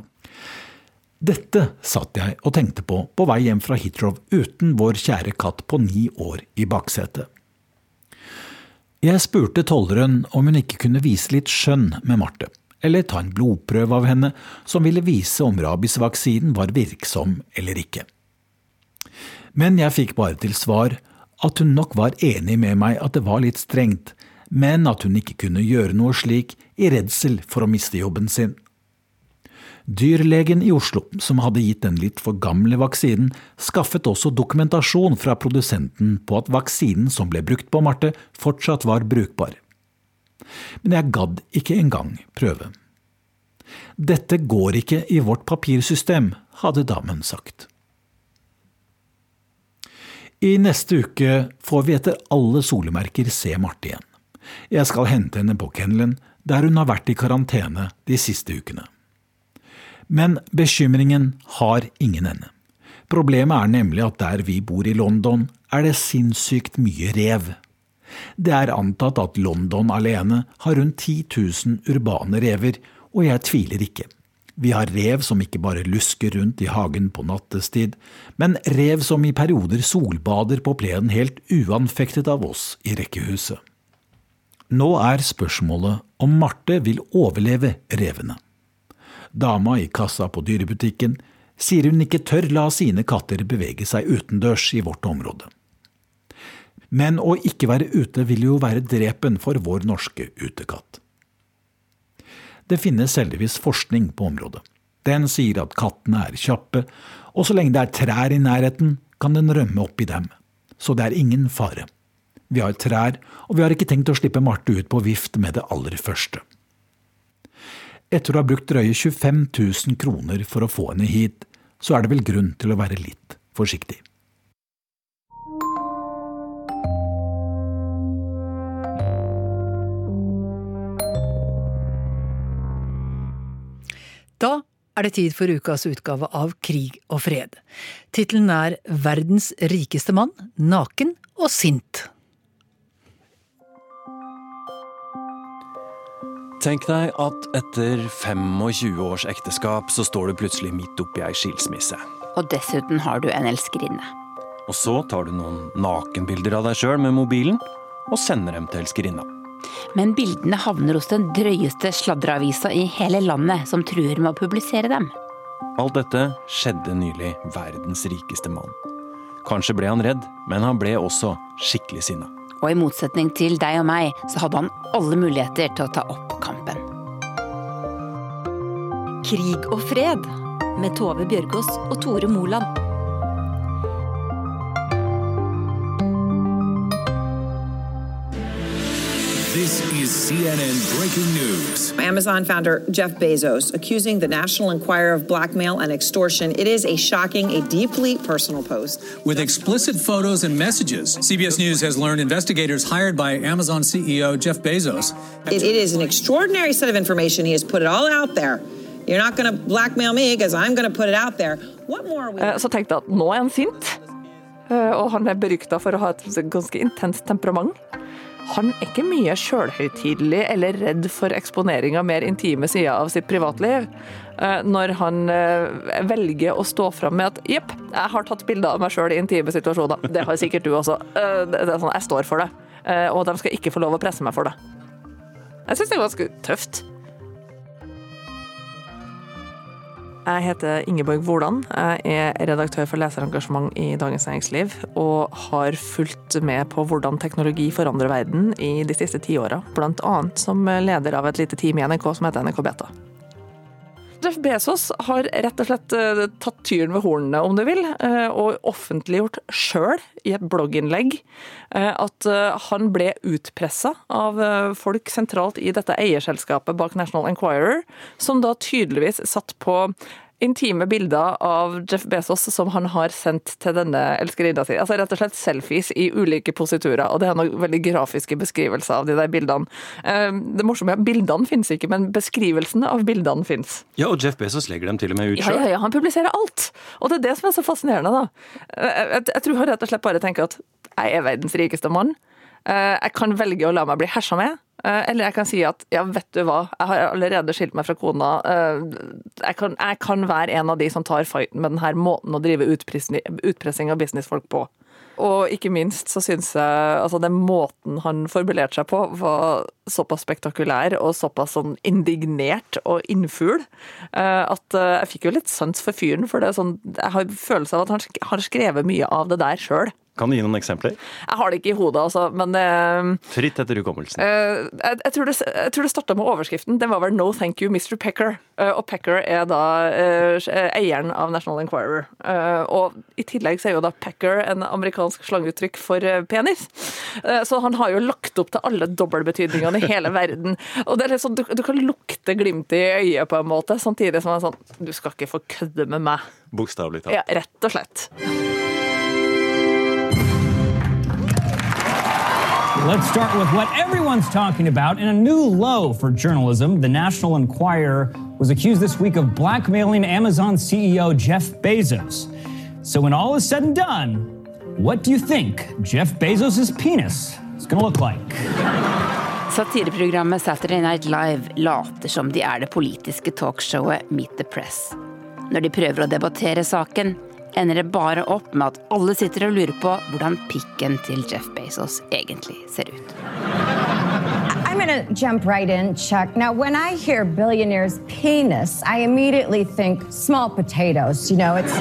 Dette satt jeg og tenkte på på vei hjem fra Heathrow uten vår kjære katt på ni år i baksetet. Jeg spurte tolleren om hun ikke kunne vise litt skjønn med Marte, eller ta en blodprøve av henne som ville vise om rabiesvaksinen var virksom eller ikke. Men jeg fikk bare til svar at hun nok var enig med meg at det var litt strengt, men at hun ikke kunne gjøre noe slik i redsel for å miste jobben sin. Dyrlegen i Oslo, som hadde gitt den litt for gamle vaksinen, skaffet også dokumentasjon fra produsenten på at vaksinen som ble brukt på Marte, fortsatt var brukbar. Men jeg gadd ikke engang prøve. Dette går ikke i vårt papirsystem, hadde damen sagt. I neste uke får vi etter alle solemerker se Marte igjen. Jeg skal hente henne på kennelen, der hun har vært i karantene de siste ukene. Men bekymringen har ingen ende. Problemet er nemlig at der vi bor i London, er det sinnssykt mye rev. Det er antatt at London alene har rundt 10 000 urbane rever, og jeg tviler ikke. Vi har rev som ikke bare lusker rundt i hagen på nattestid, men rev som i perioder solbader på plenen helt uanfektet av oss i rekkehuset. Nå er spørsmålet om Marte vil overleve revene. Dama i kassa på dyrebutikken sier hun ikke tør la sine katter bevege seg utendørs i vårt område. Men å ikke være ute vil jo være drepen for vår norske utekatt. Det finnes heldigvis forskning på området. Den sier at kattene er kjappe, og så lenge det er trær i nærheten, kan den rømme opp i dem. Så det er ingen fare. Vi har trær, og vi har ikke tenkt å slippe Marte ut på vift med det aller første. Etter å ha brukt drøye 25 000 kroner for å få henne hit, så er det vel grunn til å være litt forsiktig. Da er det tid for ukas utgave av Krig og fred. Tittelen er Verdens rikeste mann, naken og sint. Tenk deg at etter 25 års ekteskap så står du plutselig midt oppi ei skilsmisse. Og dessuten har du en elskerinne. Og så tar du noen nakenbilder av deg sjøl med mobilen og sender dem til elskerinna. Men bildene havner hos den drøyeste sladreavisa i hele landet, som truer med å publisere dem. Alt dette skjedde nylig verdens rikeste mann. Kanskje ble han redd, men han ble også skikkelig sinna. Og i motsetning til deg og meg, så hadde han alle muligheter til å ta opp kampen. Krig og fred med Tove Bjørgaas og Tore Moland. Is CNN breaking news. Amazon founder Jeff Bezos accusing the National Enquirer of blackmail and extortion. It is a shocking, a deeply personal post. With explicit photos and messages, CBS News has learned investigators hired by Amazon CEO Jeff Bezos. It, it is an extraordinary set of information. He has put it all out there. You're not going to blackmail me because I'm going to put it out there. What more are we... Så tenkte jeg at nå er han sint, og han er berykta for å ha et ganske intenst temperament. Han er ikke mye sjølhøytidelig eller redd for eksponering av mer intime sider av sitt privatliv. Når han velger å stå fram med at jepp, jeg har tatt bilder av meg sjøl i intime situasjoner. Det har sikkert du også. Det er sånn, Jeg står for det. Og de skal ikke få lov å presse meg for det. Jeg syns det er ganske tøft. Jeg heter Ingeborg Wolan. Jeg er redaktør for leserengasjement i Dagens Næringsliv, og har fulgt med på hvordan teknologi forandrer verden i de siste ti åra, bl.a. som leder av et lite team i NRK som heter NRK Beta. Jeff Bezos har rett og slett tatt tyren ved hornene, om du vil, og offentliggjort sjøl i et blogginnlegg at han ble utpressa av folk sentralt i dette eierselskapet bak National Enquirer, som da tydeligvis satt på intime bilder av Jeff Bezos som han har sendt til denne elskerinna si. Altså rett og slett selfies i ulike positurer, og det er noen veldig grafiske beskrivelser av de der bildene. Det morsomme er at bildene finnes ikke, men beskrivelsene av bildene finnes. Ja, og Jeff Bezos legger dem til og med ut Ja, sjøl. ja, ja, han publiserer alt! Og det er det som er så fascinerende, da. Jeg, jeg tror han rett og slett bare tenker at jeg er verdens rikeste mann. Jeg kan velge å la meg bli hersa med. Eller jeg kan si at ja, vet du hva, jeg har allerede skilt meg fra kona. Jeg kan, jeg kan være en av de som tar fighten med denne måten å drive utpressing, av businessfolk på. Og ikke minst så syns jeg altså den måten han formulerte seg på, var såpass spektakulær og såpass sånn indignert og innfugl at jeg fikk jo litt sans for fyren. For det er sånn, jeg har følelse av at han har skrevet mye av det der sjøl. Kan du gi noen eksempler? Jeg har det ikke i hodet, altså, men uh, Fritt etter hukommelsen. Uh, jeg, jeg, tror det, jeg tror det starta med overskriften. Den var vel 'No thank you, Mr. Pecker'. Uh, og Pecker er da eieren av National Enquirer. og i tillegg så er jo da Pecker en amerikansk slangeuttrykk for penis. så han har jo lagt opp til alle dobbeltbetydningene i hele [LAUGHS] verden. Og det er litt sånn, du, du kan lukte glimtet i øyet på en måte, samtidig som han er sånn Du skal ikke få kødde med meg. Bokstavelig talt. Ja, rett og slett. Let's start with what everyone's talking about in a new low for journalism. The National Enquirer was accused this week of blackmailing Amazon CEO Jeff Bezos. So, when all is said and done, what do you think Jeff Bezos' penis is going to look like? Satireprogrammet Saturday Night Live later som de er det politiske talkshowet Meet the Press. Når de prøver å debattere saken, ender det bare opp med at alle sitter og lurer på hvordan pikken til Jeff Bezos egentlig ser ut. I'm gonna jump right in, Chuck. Now, when I hear billionaire's penis, I immediately think small potatoes. You know, it's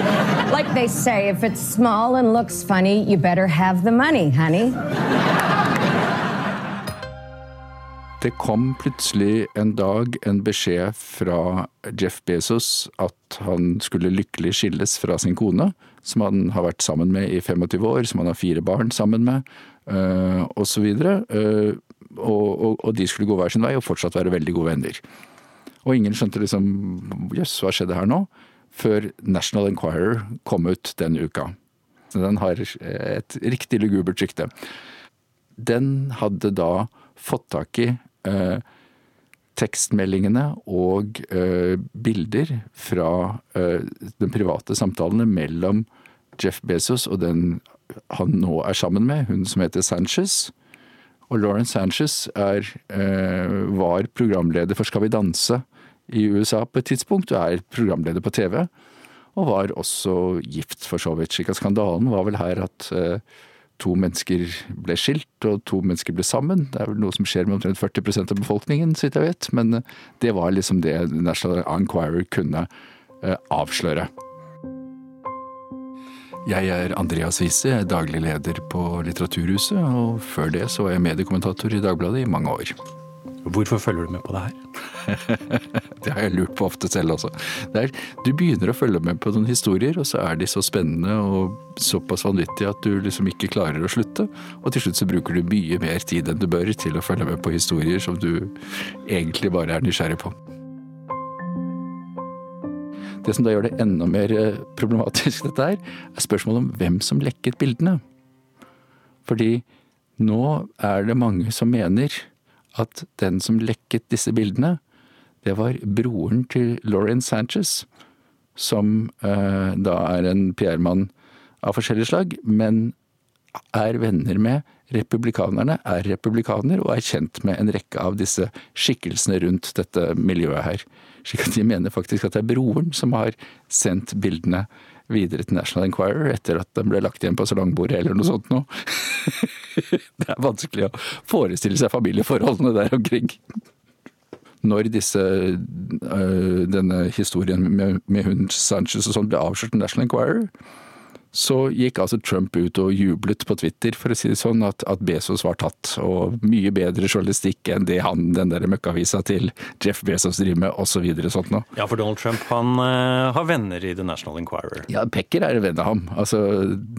like they say if it's small and looks funny, you better have the money, honey. Det kom plutselig en dag en beskjed fra Jeff Bezos at han skulle lykkelig skilles fra sin kone, som han har vært sammen med i 25 år, som han har fire barn sammen med, osv. Og, og, og, og de skulle gå hver sin vei og fortsatt være veldig gode venner. Og ingen skjønte liksom jøss, hva skjedde her nå? Før National Enquirer kom ut den uka. Den har et riktig lugubert rykte. Den hadde da fått tak i eh, tekstmeldingene og eh, bilder fra de den private samtalene mellom Jeff Bezos og den han nå er sammen med, hun som heter Sanchez. Og Lauren Sanchez er, eh, var programleder for Skal vi danse i USA på et tidspunkt, og er programleder på TV. Og var også gift, for så vidt. Skandalen var vel her at eh, to mennesker ble skilt, og to mennesker ble sammen. Det er vel noe som skjer med omtrent 40% av befolkningen, så vidt jeg vet. Men eh, det var liksom det National Enquirer kunne eh, avsløre. Jeg er Andreas Wiese, daglig leder på Litteraturhuset, og før det så var jeg mediekommentator i Dagbladet i mange år. Hvorfor følger du med på det her? [LAUGHS] det har jeg lurt på ofte selv også. Er, du begynner å følge med på noen historier, og så er de så spennende og såpass vanvittige at du liksom ikke klarer å slutte. Og til slutt så bruker du mye mer tid enn du bør til å følge med på historier som du egentlig bare er nysgjerrig på. Det som da gjør det enda mer eh, problematisk, [LAUGHS] dette her, er spørsmålet om hvem som lekket bildene. Fordi nå er det mange som mener at den som lekket disse bildene, det var broren til Lauren Sanchez, som eh, da er en PR-mann av forskjellig slag, men er venner med republikanerne, er republikaner og er kjent med en rekke av disse skikkelsene rundt dette miljøet her. Slik at de mener faktisk at det er broren som har sendt bildene videre til National Enquirer etter at den ble lagt igjen på salongbordet eller noe sånt noe. [LAUGHS] det er vanskelig å forestille seg familieforholdene der omkring. Når disse, øh, denne historien med, med hun Sanchez og sånn ble avslørt til National Enquirer, så gikk altså Trump ut og jublet på Twitter, for å si det sånn, at, at Bezos var tatt. Og mye bedre journalistikk enn det han, den der møkkavisa til Jeff Bezos driver med, osv. sånt noe. Ja, for Donald Trump han uh, har venner i The National Enquirer. Ja, Pecker er en venn av ham. Altså,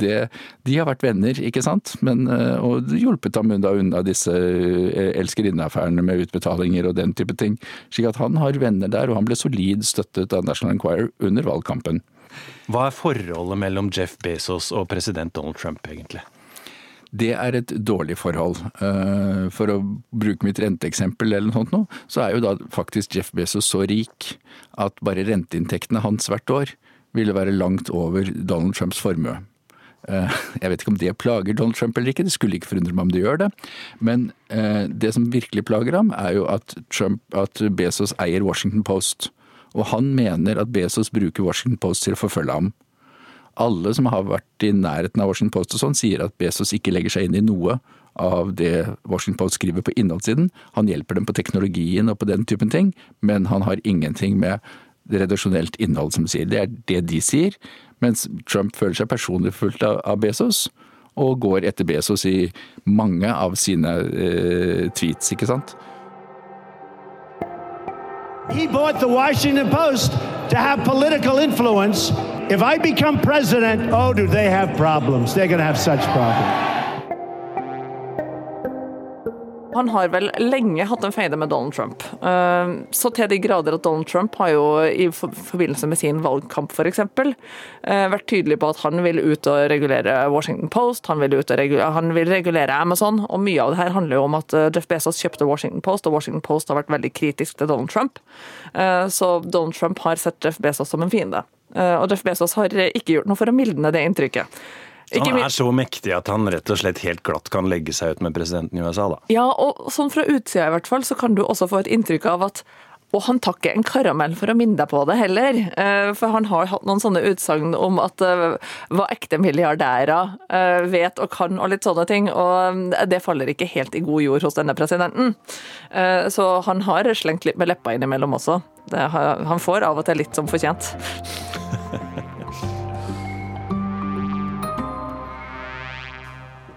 det, de har vært venner, ikke sant. Men, uh, og hjulpet ham unna, unna disse uh, elskerinneaffærene med utbetalinger og den type ting. Slik at han har venner der, og han ble solid støttet av National Enquirer under valgkampen. Hva er forholdet mellom Jeff Bezos og president Donald Trump, egentlig? Det er et dårlig forhold. Eh, for å bruke mitt renteeksempel, eller noe sånt, nå, så er jo da faktisk Jeff Bezos så rik at bare renteinntektene hans hvert år ville være langt over Donald Trumps formue. Eh, jeg vet ikke om det plager Donald Trump eller ikke, det skulle ikke forundre meg om det gjør det. Men eh, det som virkelig plager ham, er jo at, Trump, at Bezos eier Washington Post. Og han mener at Bezos bruker Washington Post til å forfølge ham. Alle som har vært i nærheten av Washington Post og sånn, sier at Bezos ikke legger seg inn i noe av det Washington Post skriver på innholdssiden. Han hjelper dem på teknologien og på den typen ting, men han har ingenting med redaksjonelt innhold som sier. Det er det de sier, mens Trump føler seg personlig fulgt av Bezos, og går etter Bezos i mange av sine eh, tweets, ikke sant. He bought the Washington Post to have political influence. If I become president, oh, do they have problems? They're going to have such problems. Han har vel lenge hatt en feide med Donald Trump. Eh, så til de grader at Donald Trump har jo i forbindelse med sin valgkamp f.eks. Eh, vært tydelig på at han vil ut og regulere Washington Post, han vil, regulere, han vil regulere Amazon. Og mye av det her handler jo om at eh, Jeff Bezos kjøpte Washington Post, og Washington Post har vært veldig kritisk til Donald Trump. Så Donald Trump har sett Jeff Bezos som en fiende. Og Jeff Bezos har ikke gjort noe for å mildne det inntrykket. Han er så mektig at han rett og slett helt glatt kan legge seg ut med presidenten i USA, da. Ja, og sånn fra utsida i hvert fall, så kan du også få et inntrykk av at og han tar ikke en karamell for å minne deg på det heller. Eh, for han har hatt noen sånne utsagn om at eh, hva ekte milliardærer eh, vet og kan og litt sånne ting. Og det faller ikke helt i god jord hos denne presidenten. Så han har slengt litt med leppa innimellom også. han får av og til litt som fortjent.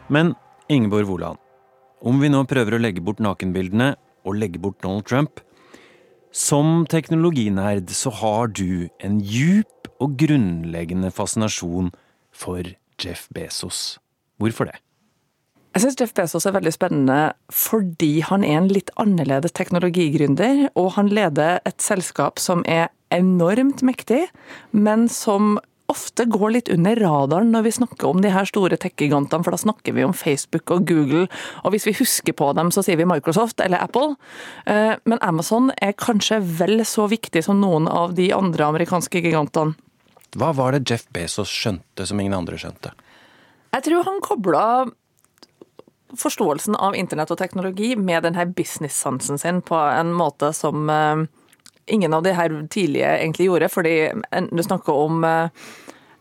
Men Ingeborg Woland, om vi nå prøver å legge bort nakenbildene og legge bort Donald Trump Som teknologinerd så har du en djup og grunnleggende fascinasjon for Jeff Bezos. Hvorfor det? Jeg syns Jeff Bezos er veldig spennende fordi han er en litt annerledes teknologigründer, og han leder et selskap som er enormt mektig, men som ofte går litt under radaren når vi snakker om de her store tech-gigantene, for da snakker vi om Facebook og Google, og hvis vi husker på dem, så sier vi Microsoft eller Apple. Eh, men Amazon er kanskje vel så viktig som noen av de andre amerikanske gigantene. Hva var det Jeff Bezos skjønte som ingen andre skjønte? Jeg tror han kobla forståelsen av internett og teknologi med denne business-sansen sin på en måte som eh, ingen av de her tidlige egentlig gjorde. fordi du snakker om eh,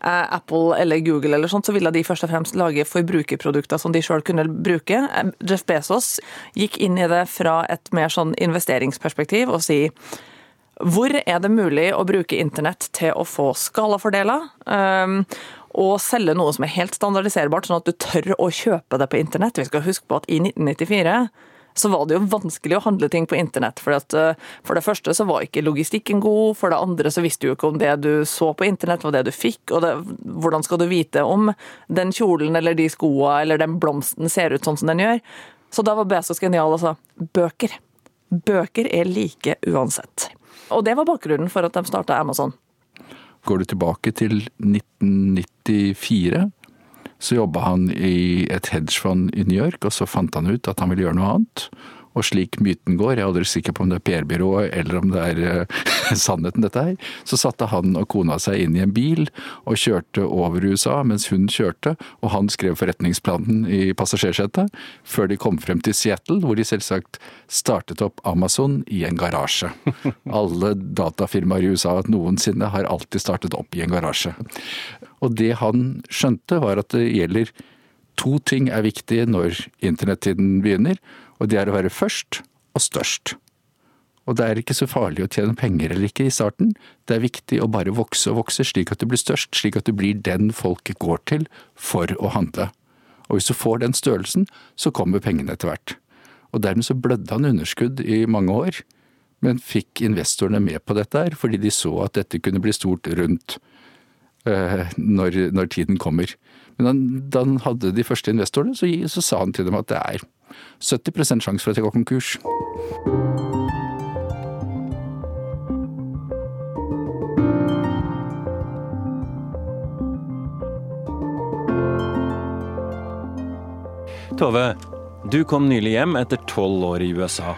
Apple eller Google eller sånt, så ville de først og fremst lage forbrukerprodukter som de sjøl kunne bruke. Jeff Bezos gikk inn i det fra et mer sånn investeringsperspektiv og si hvor er det mulig å bruke internett til å få skalafordeler? Um, og selge noe som er helt standardiserbart, sånn at du tør å kjøpe det på internett. Vi skal huske på at i 1994 så var det jo vanskelig å handle ting på internett. For, at, eh, for det første så var ikke logistikken god, for det andre så visste du ikke om det du så på internett var det du fikk, og det, hvordan skal du vite om den kjolen eller de skoa eller den blomsten ser ut sånn som den gjør. Så da var Bezos genial og sa bøker. Bøker er like uansett. Og det var bakgrunnen for at de starta Amazon. Går du tilbake til 1994, så jobba han i et hedgefond i New York, og så fant han ut at han ville gjøre noe annet. Og slik myten går, jeg er aldri sikker på om det er PR-byrået eller om det er uh, [LAUGHS] sannheten dette her, så satte han og kona seg inn i en bil og kjørte over USA mens hun kjørte, og han skrev forretningsplanen i passasjersetet, før de kom frem til Seattle, hvor de selvsagt startet opp Amazon i en garasje. [LAUGHS] Alle datafirmaer i USA noensinne har alltid startet opp i en garasje. Og det han skjønte, var at det gjelder to ting er viktige når internettiden begynner og det er å være først og størst. Og det er ikke så farlig å tjene penger eller ikke i starten, det er viktig å bare vokse og vokse slik at du blir størst, slik at du blir den folket går til for å handle. Og hvis du får den størrelsen, så kommer pengene etter hvert. Og dermed så blødde han underskudd i mange år, men fikk investorene med på dette her, fordi de så at dette kunne bli stort rundt når, når, tiden kommer. Men da han hadde de første investorene, så, så sa han til dem at det er 70% sjanse for at jeg går konkurs. Tove, du kom nylig hjem etter tolv år i USA.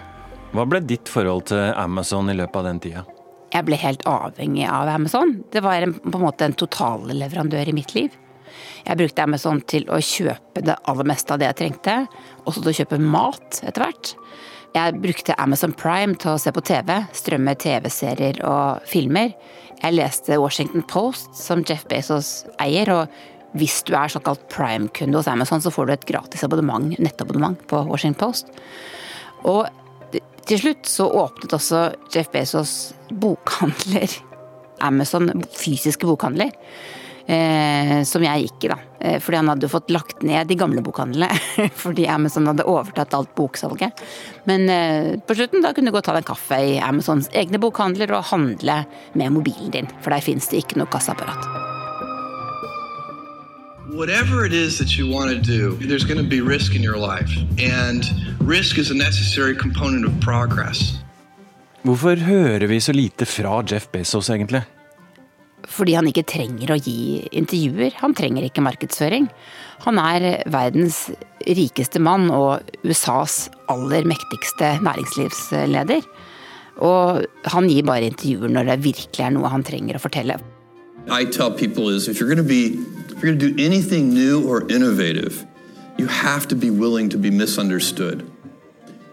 Hva ble ditt forhold til Amazon i løpet av den tida? Jeg ble helt avhengig av Amazon. Det var en, på en måte en totalleverandør i mitt liv. Jeg brukte Amazon til å kjøpe det aller meste av det jeg trengte, også til å kjøpe mat etter hvert. Jeg brukte Amazon Prime til å se på TV, strømme TV-serier og filmer. Jeg leste Washington Post, som Jeff Bezos eier, og hvis du er såkalt Prime-kunde hos Amazon, så får du et gratis abonnement, nettabonnement på Washington Post. Og til slutt så åpnet også Jeff Bezos bokhandler. [LAUGHS] Amazon fysiske bokhandler eh, som jeg gikk i, da. Eh, fordi han hadde fått lagt ned de gamle bokhandlene. [LAUGHS] fordi Amazon hadde overtatt alt boksalget. Men eh, på slutten da kunne du gå og ta deg en kaffe i Amazons egne bokhandler og handle med mobilen din, for der fins det ikke noe kassaapparat. Whatever it is that you want to do, there's going to be risk in your life. And risk is a necessary component of progress. Hvorfor hører vi så lite fra Jeff Bezos, egentlig? fordi han ikke trenger å gi intervjuer. Han trenger ikke markedsføring. Han er verdens rikeste mann og USAs aller mektigste næringslivsleder. Og han gir bare intervjuer når det virkelig er noe han trenger å fortelle. I tell people is if you're going to be if you're going to do anything new or innovative, you have to be willing to be misunderstood.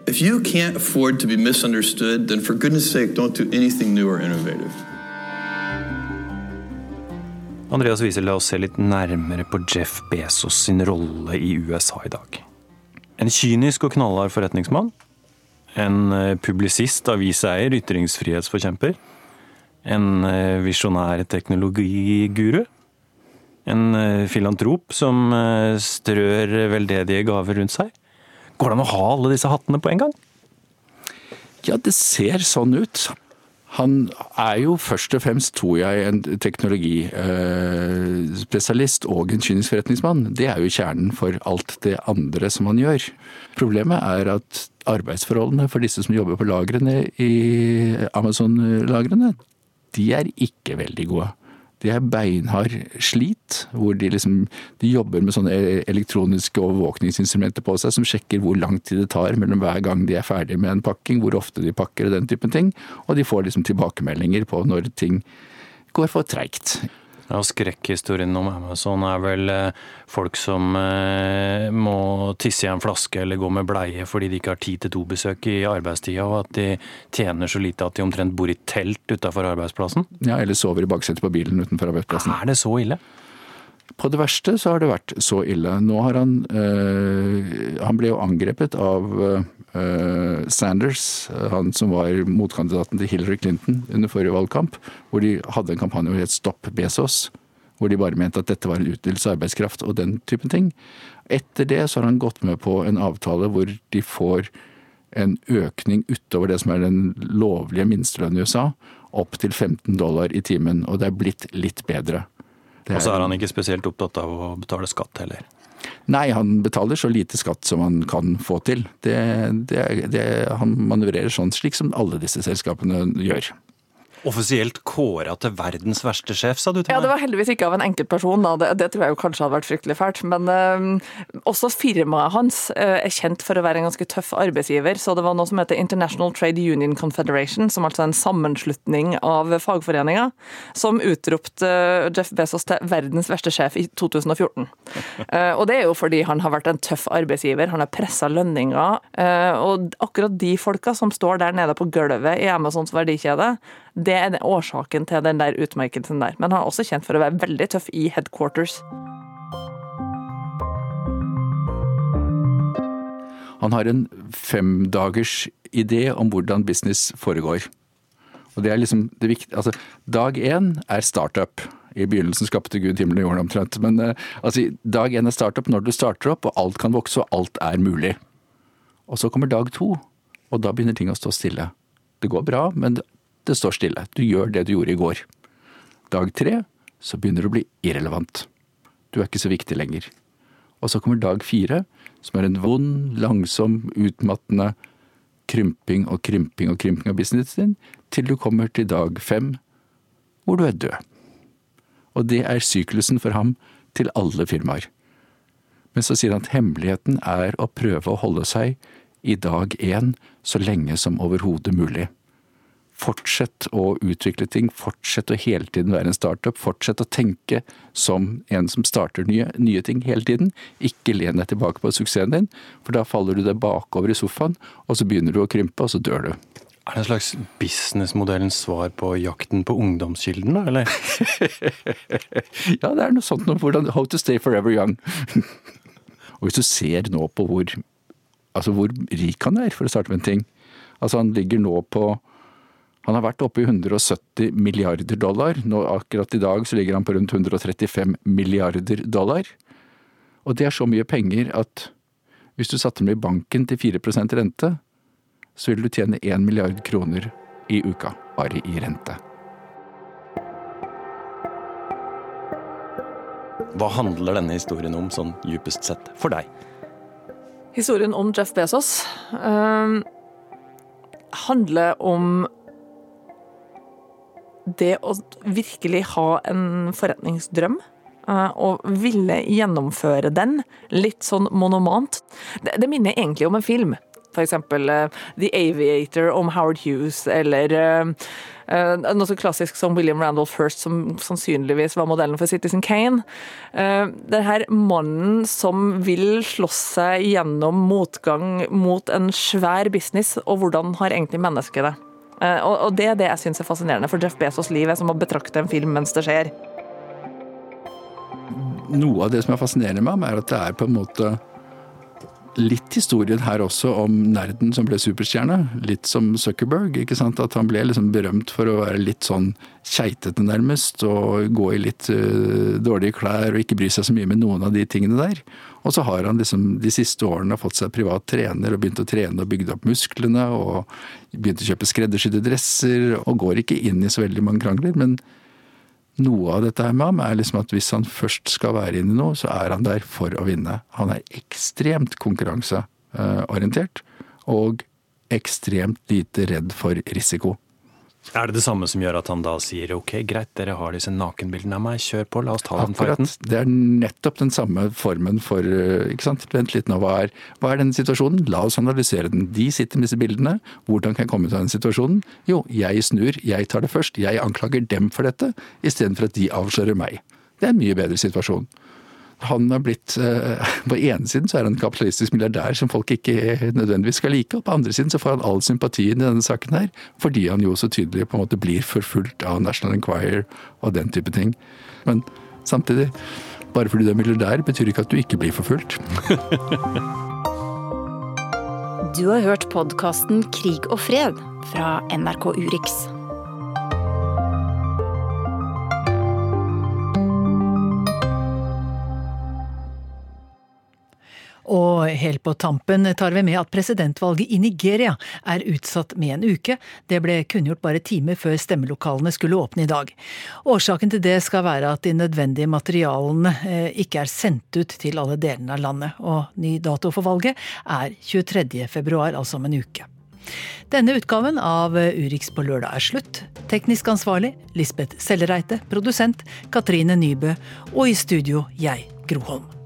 If you can't afford to be misunderstood, then for goodness sake, don't do anything new or innovative. Andreas viser la oss se litt nærmere på Jeff Bezos sin rolle i USA i dag. En kynisk og knallhard forretningsmann. En eh, publisist, aviseier, ytringsfrihetsforkjemper. En eh, visjonær teknologiguru. En eh, filantrop som strør veldedige gaver rundt seg. Går det an å ha alle disse hattene på en gang? Ja, det ser sånn ut. Han er jo først og fremst, tror jeg, en teknologispesialist og en kynisk forretningsmann. Det er jo kjernen for alt det andre som han gjør. Problemet er at arbeidsforholdene for disse som jobber på lagrene i Amazon-lagrene, de er ikke veldig gode. De er beinhard slit, hvor de liksom de jobber med sånne elektroniske overvåkningsinstrumenter på seg som sjekker hvor lang tid det tar mellom hver gang de er ferdig med en pakking, hvor ofte de pakker og den typen ting. Og de får liksom tilbakemeldinger på når ting går for treigt. Ja, Skrekkhistorien om Amazon er vel eh, folk som eh, må tisse i en flaske eller gå med bleie fordi de ikke har tid til to besøk i arbeidstida, og at de tjener så lite at de omtrent bor i telt utafor arbeidsplassen? Ja, eller sover i baksetet på bilen utenfor arbeidsplassen. Er det så ille? På det verste så har det vært så ille. Nå har han øh, Han ble jo angrepet av øh, Sanders, han som var motkandidaten til Hillary Clinton under forrige valgkamp, hvor de hadde en kampanje hvor het Stopp Bezos. Hvor de bare mente at dette var en utnyttelse av arbeidskraft og den typen ting. Etter det så har han gått med på en avtale hvor de får en økning utover det som er den lovlige minstelønnen i USA, opp til 15 dollar i timen. Og det er blitt litt bedre. Og så er han ikke spesielt opptatt av å betale skatt heller. Nei, han betaler så lite skatt som han kan få til. Det, det, det, han manøvrerer sånn slik som alle disse selskapene gjør. Offisielt kåra til verdens verste sjef, sa du til meg? Ja, Det var heldigvis ikke av en enkeltperson. Det, det, tror jeg jo kanskje hadde vært fryktelig fælt. Men uh, også firmaet hans uh, er kjent for å være en ganske tøff arbeidsgiver. Så det var noe som heter International Trade Union Confederation, som altså er en sammenslutning av fagforeninger, som utropte uh, Jeff Bezos til verdens verste sjef i 2014. og det er jo fordi han har vært en tøff arbeidsgiver, han har pressa lønninger. og akkurat de folka som står der nede på gulvet i Amazons verdikjede, det er årsaken til den der utmerkelsen der. Men han er også kjent for å være veldig tøff i headquarters. Han har en femdagers idé om hvordan business foregår. Og det er liksom det viktige, altså Dag én er startup. I begynnelsen skapte Gud himmelen og jorden omtrent. Men uh, altså, dag én er startup når du starter opp, og alt kan vokse, og alt er mulig. Og så kommer dag to, og da begynner ting å stå stille. Det går bra, men det står stille. Du gjør det du gjorde i går. Dag tre så begynner det å bli irrelevant. Du er ikke så viktig lenger. Og så kommer dag fire, som er en vond, langsom, utmattende krymping og krymping og krymping av businessen din, til du kommer til dag fem, hvor du er død. Og det er syklusen for ham til alle firmaer. Men så sier han at hemmeligheten er å prøve å holde seg i dag én så lenge som overhodet mulig. Fortsett å utvikle ting, fortsett å hele tiden være en startup. Fortsett å tenke som en som starter nye, nye ting hele tiden. Ikke len deg tilbake på suksessen din, for da faller du deg bakover i sofaen, og så begynner du å krympe, og så dør du. Er det en slags businessmodellens svar på jakten på ungdomskilden, da, eller? [LAUGHS] ja, det er noe sånt om hvordan How to stay forever young. [LAUGHS] og hvis du ser nå på hvor, altså hvor rik han er for å starte med en ting Altså, han ligger nå på han har vært oppe i 170 milliarder dollar. Nå, akkurat i dag så ligger han på rundt 135 milliarder dollar. Og det er så mye penger at hvis du satte dem i banken til 4% rente, så vil du tjene 1 milliard kroner i uka bare i rente. Hva handler denne historien om, sånn djupest sett, for deg? Historien om Jeff Bezos øh, handler om det å virkelig ha en forretningsdrøm eh, og ville gjennomføre den litt sånn monomant. Det, det minner egentlig om en film. Eksempel uh, The Aviator om Howard Hughes, eller uh, uh, noe så klassisk som William Randolph Hearst, som sannsynligvis var modellen for Citizen Kane. den her mannen som vil slåss seg gjennom motgang mot en svær business, og hvordan har egentlig mennesket det? Eh, og det er det jeg syns er fascinerende, for Jeff Bezos' liv er som å betrakte en film mens det skjer. Noe av det som er fascinerende med ham, er at det er på en måte litt historien her også om nerden som ble superstjerne. Litt som Zuckerberg. ikke sant? At han ble liksom berømt for å være litt sånn keitete, nærmest. Og gå i litt uh, dårlige klær og ikke bry seg så mye med noen av de tingene der. Og så har han liksom de siste årene fått seg privat trener og begynt å trene og bygd opp musklene. Og begynt å kjøpe skreddersydde dresser og går ikke inn i så veldig mange krangler. Men noe av dette her med ham er liksom at hvis han først skal være inne i noe, så er han der for å vinne. Han er ekstremt konkurranseorientert og ekstremt lite redd for risiko. Er det det samme som gjør at han da sier ok, greit, dere har disse nakenbildene av meg, kjør på, la oss ta den Akkurat. fighten? Det er nettopp den samme formen for eh, ikke sant? Vent litt nå, hva er, hva er denne situasjonen? La oss analysere den. De sitter med disse bildene. Hvordan kan jeg komme ut av den situasjonen? Jo, jeg snur, jeg tar det først. Jeg anklager dem for dette, istedenfor at de avslører meg. Det er en mye bedre situasjon. Han er blitt eh, [LAUGHS] På ene siden så er han en kapitalistisk milliardær som folk ikke nødvendigvis skal like, og på andre siden så får han all sympatien i denne saken her, fordi han jo så tydelig på en måte blir forfulgt av National Enquirer og den type ting. Men samtidig, bare fordi du er milliardær, betyr ikke at du ikke blir forfulgt. [LAUGHS] Du har hørt podkasten Krig og fred fra NRK Urix. Og helt på tampen tar vi med at presidentvalget i Nigeria er utsatt med en uke. Det ble kunngjort bare timer før stemmelokalene skulle åpne i dag. Årsaken til det skal være at de nødvendige materialene eh, ikke er sendt ut til alle delene av landet. Og ny dato for valget er 23. februar, altså om en uke. Denne utgaven av Urix på lørdag er slutt. Teknisk ansvarlig Lisbeth Sellereite, produsent Katrine Nybø, og i studio jeg, Gro Holm.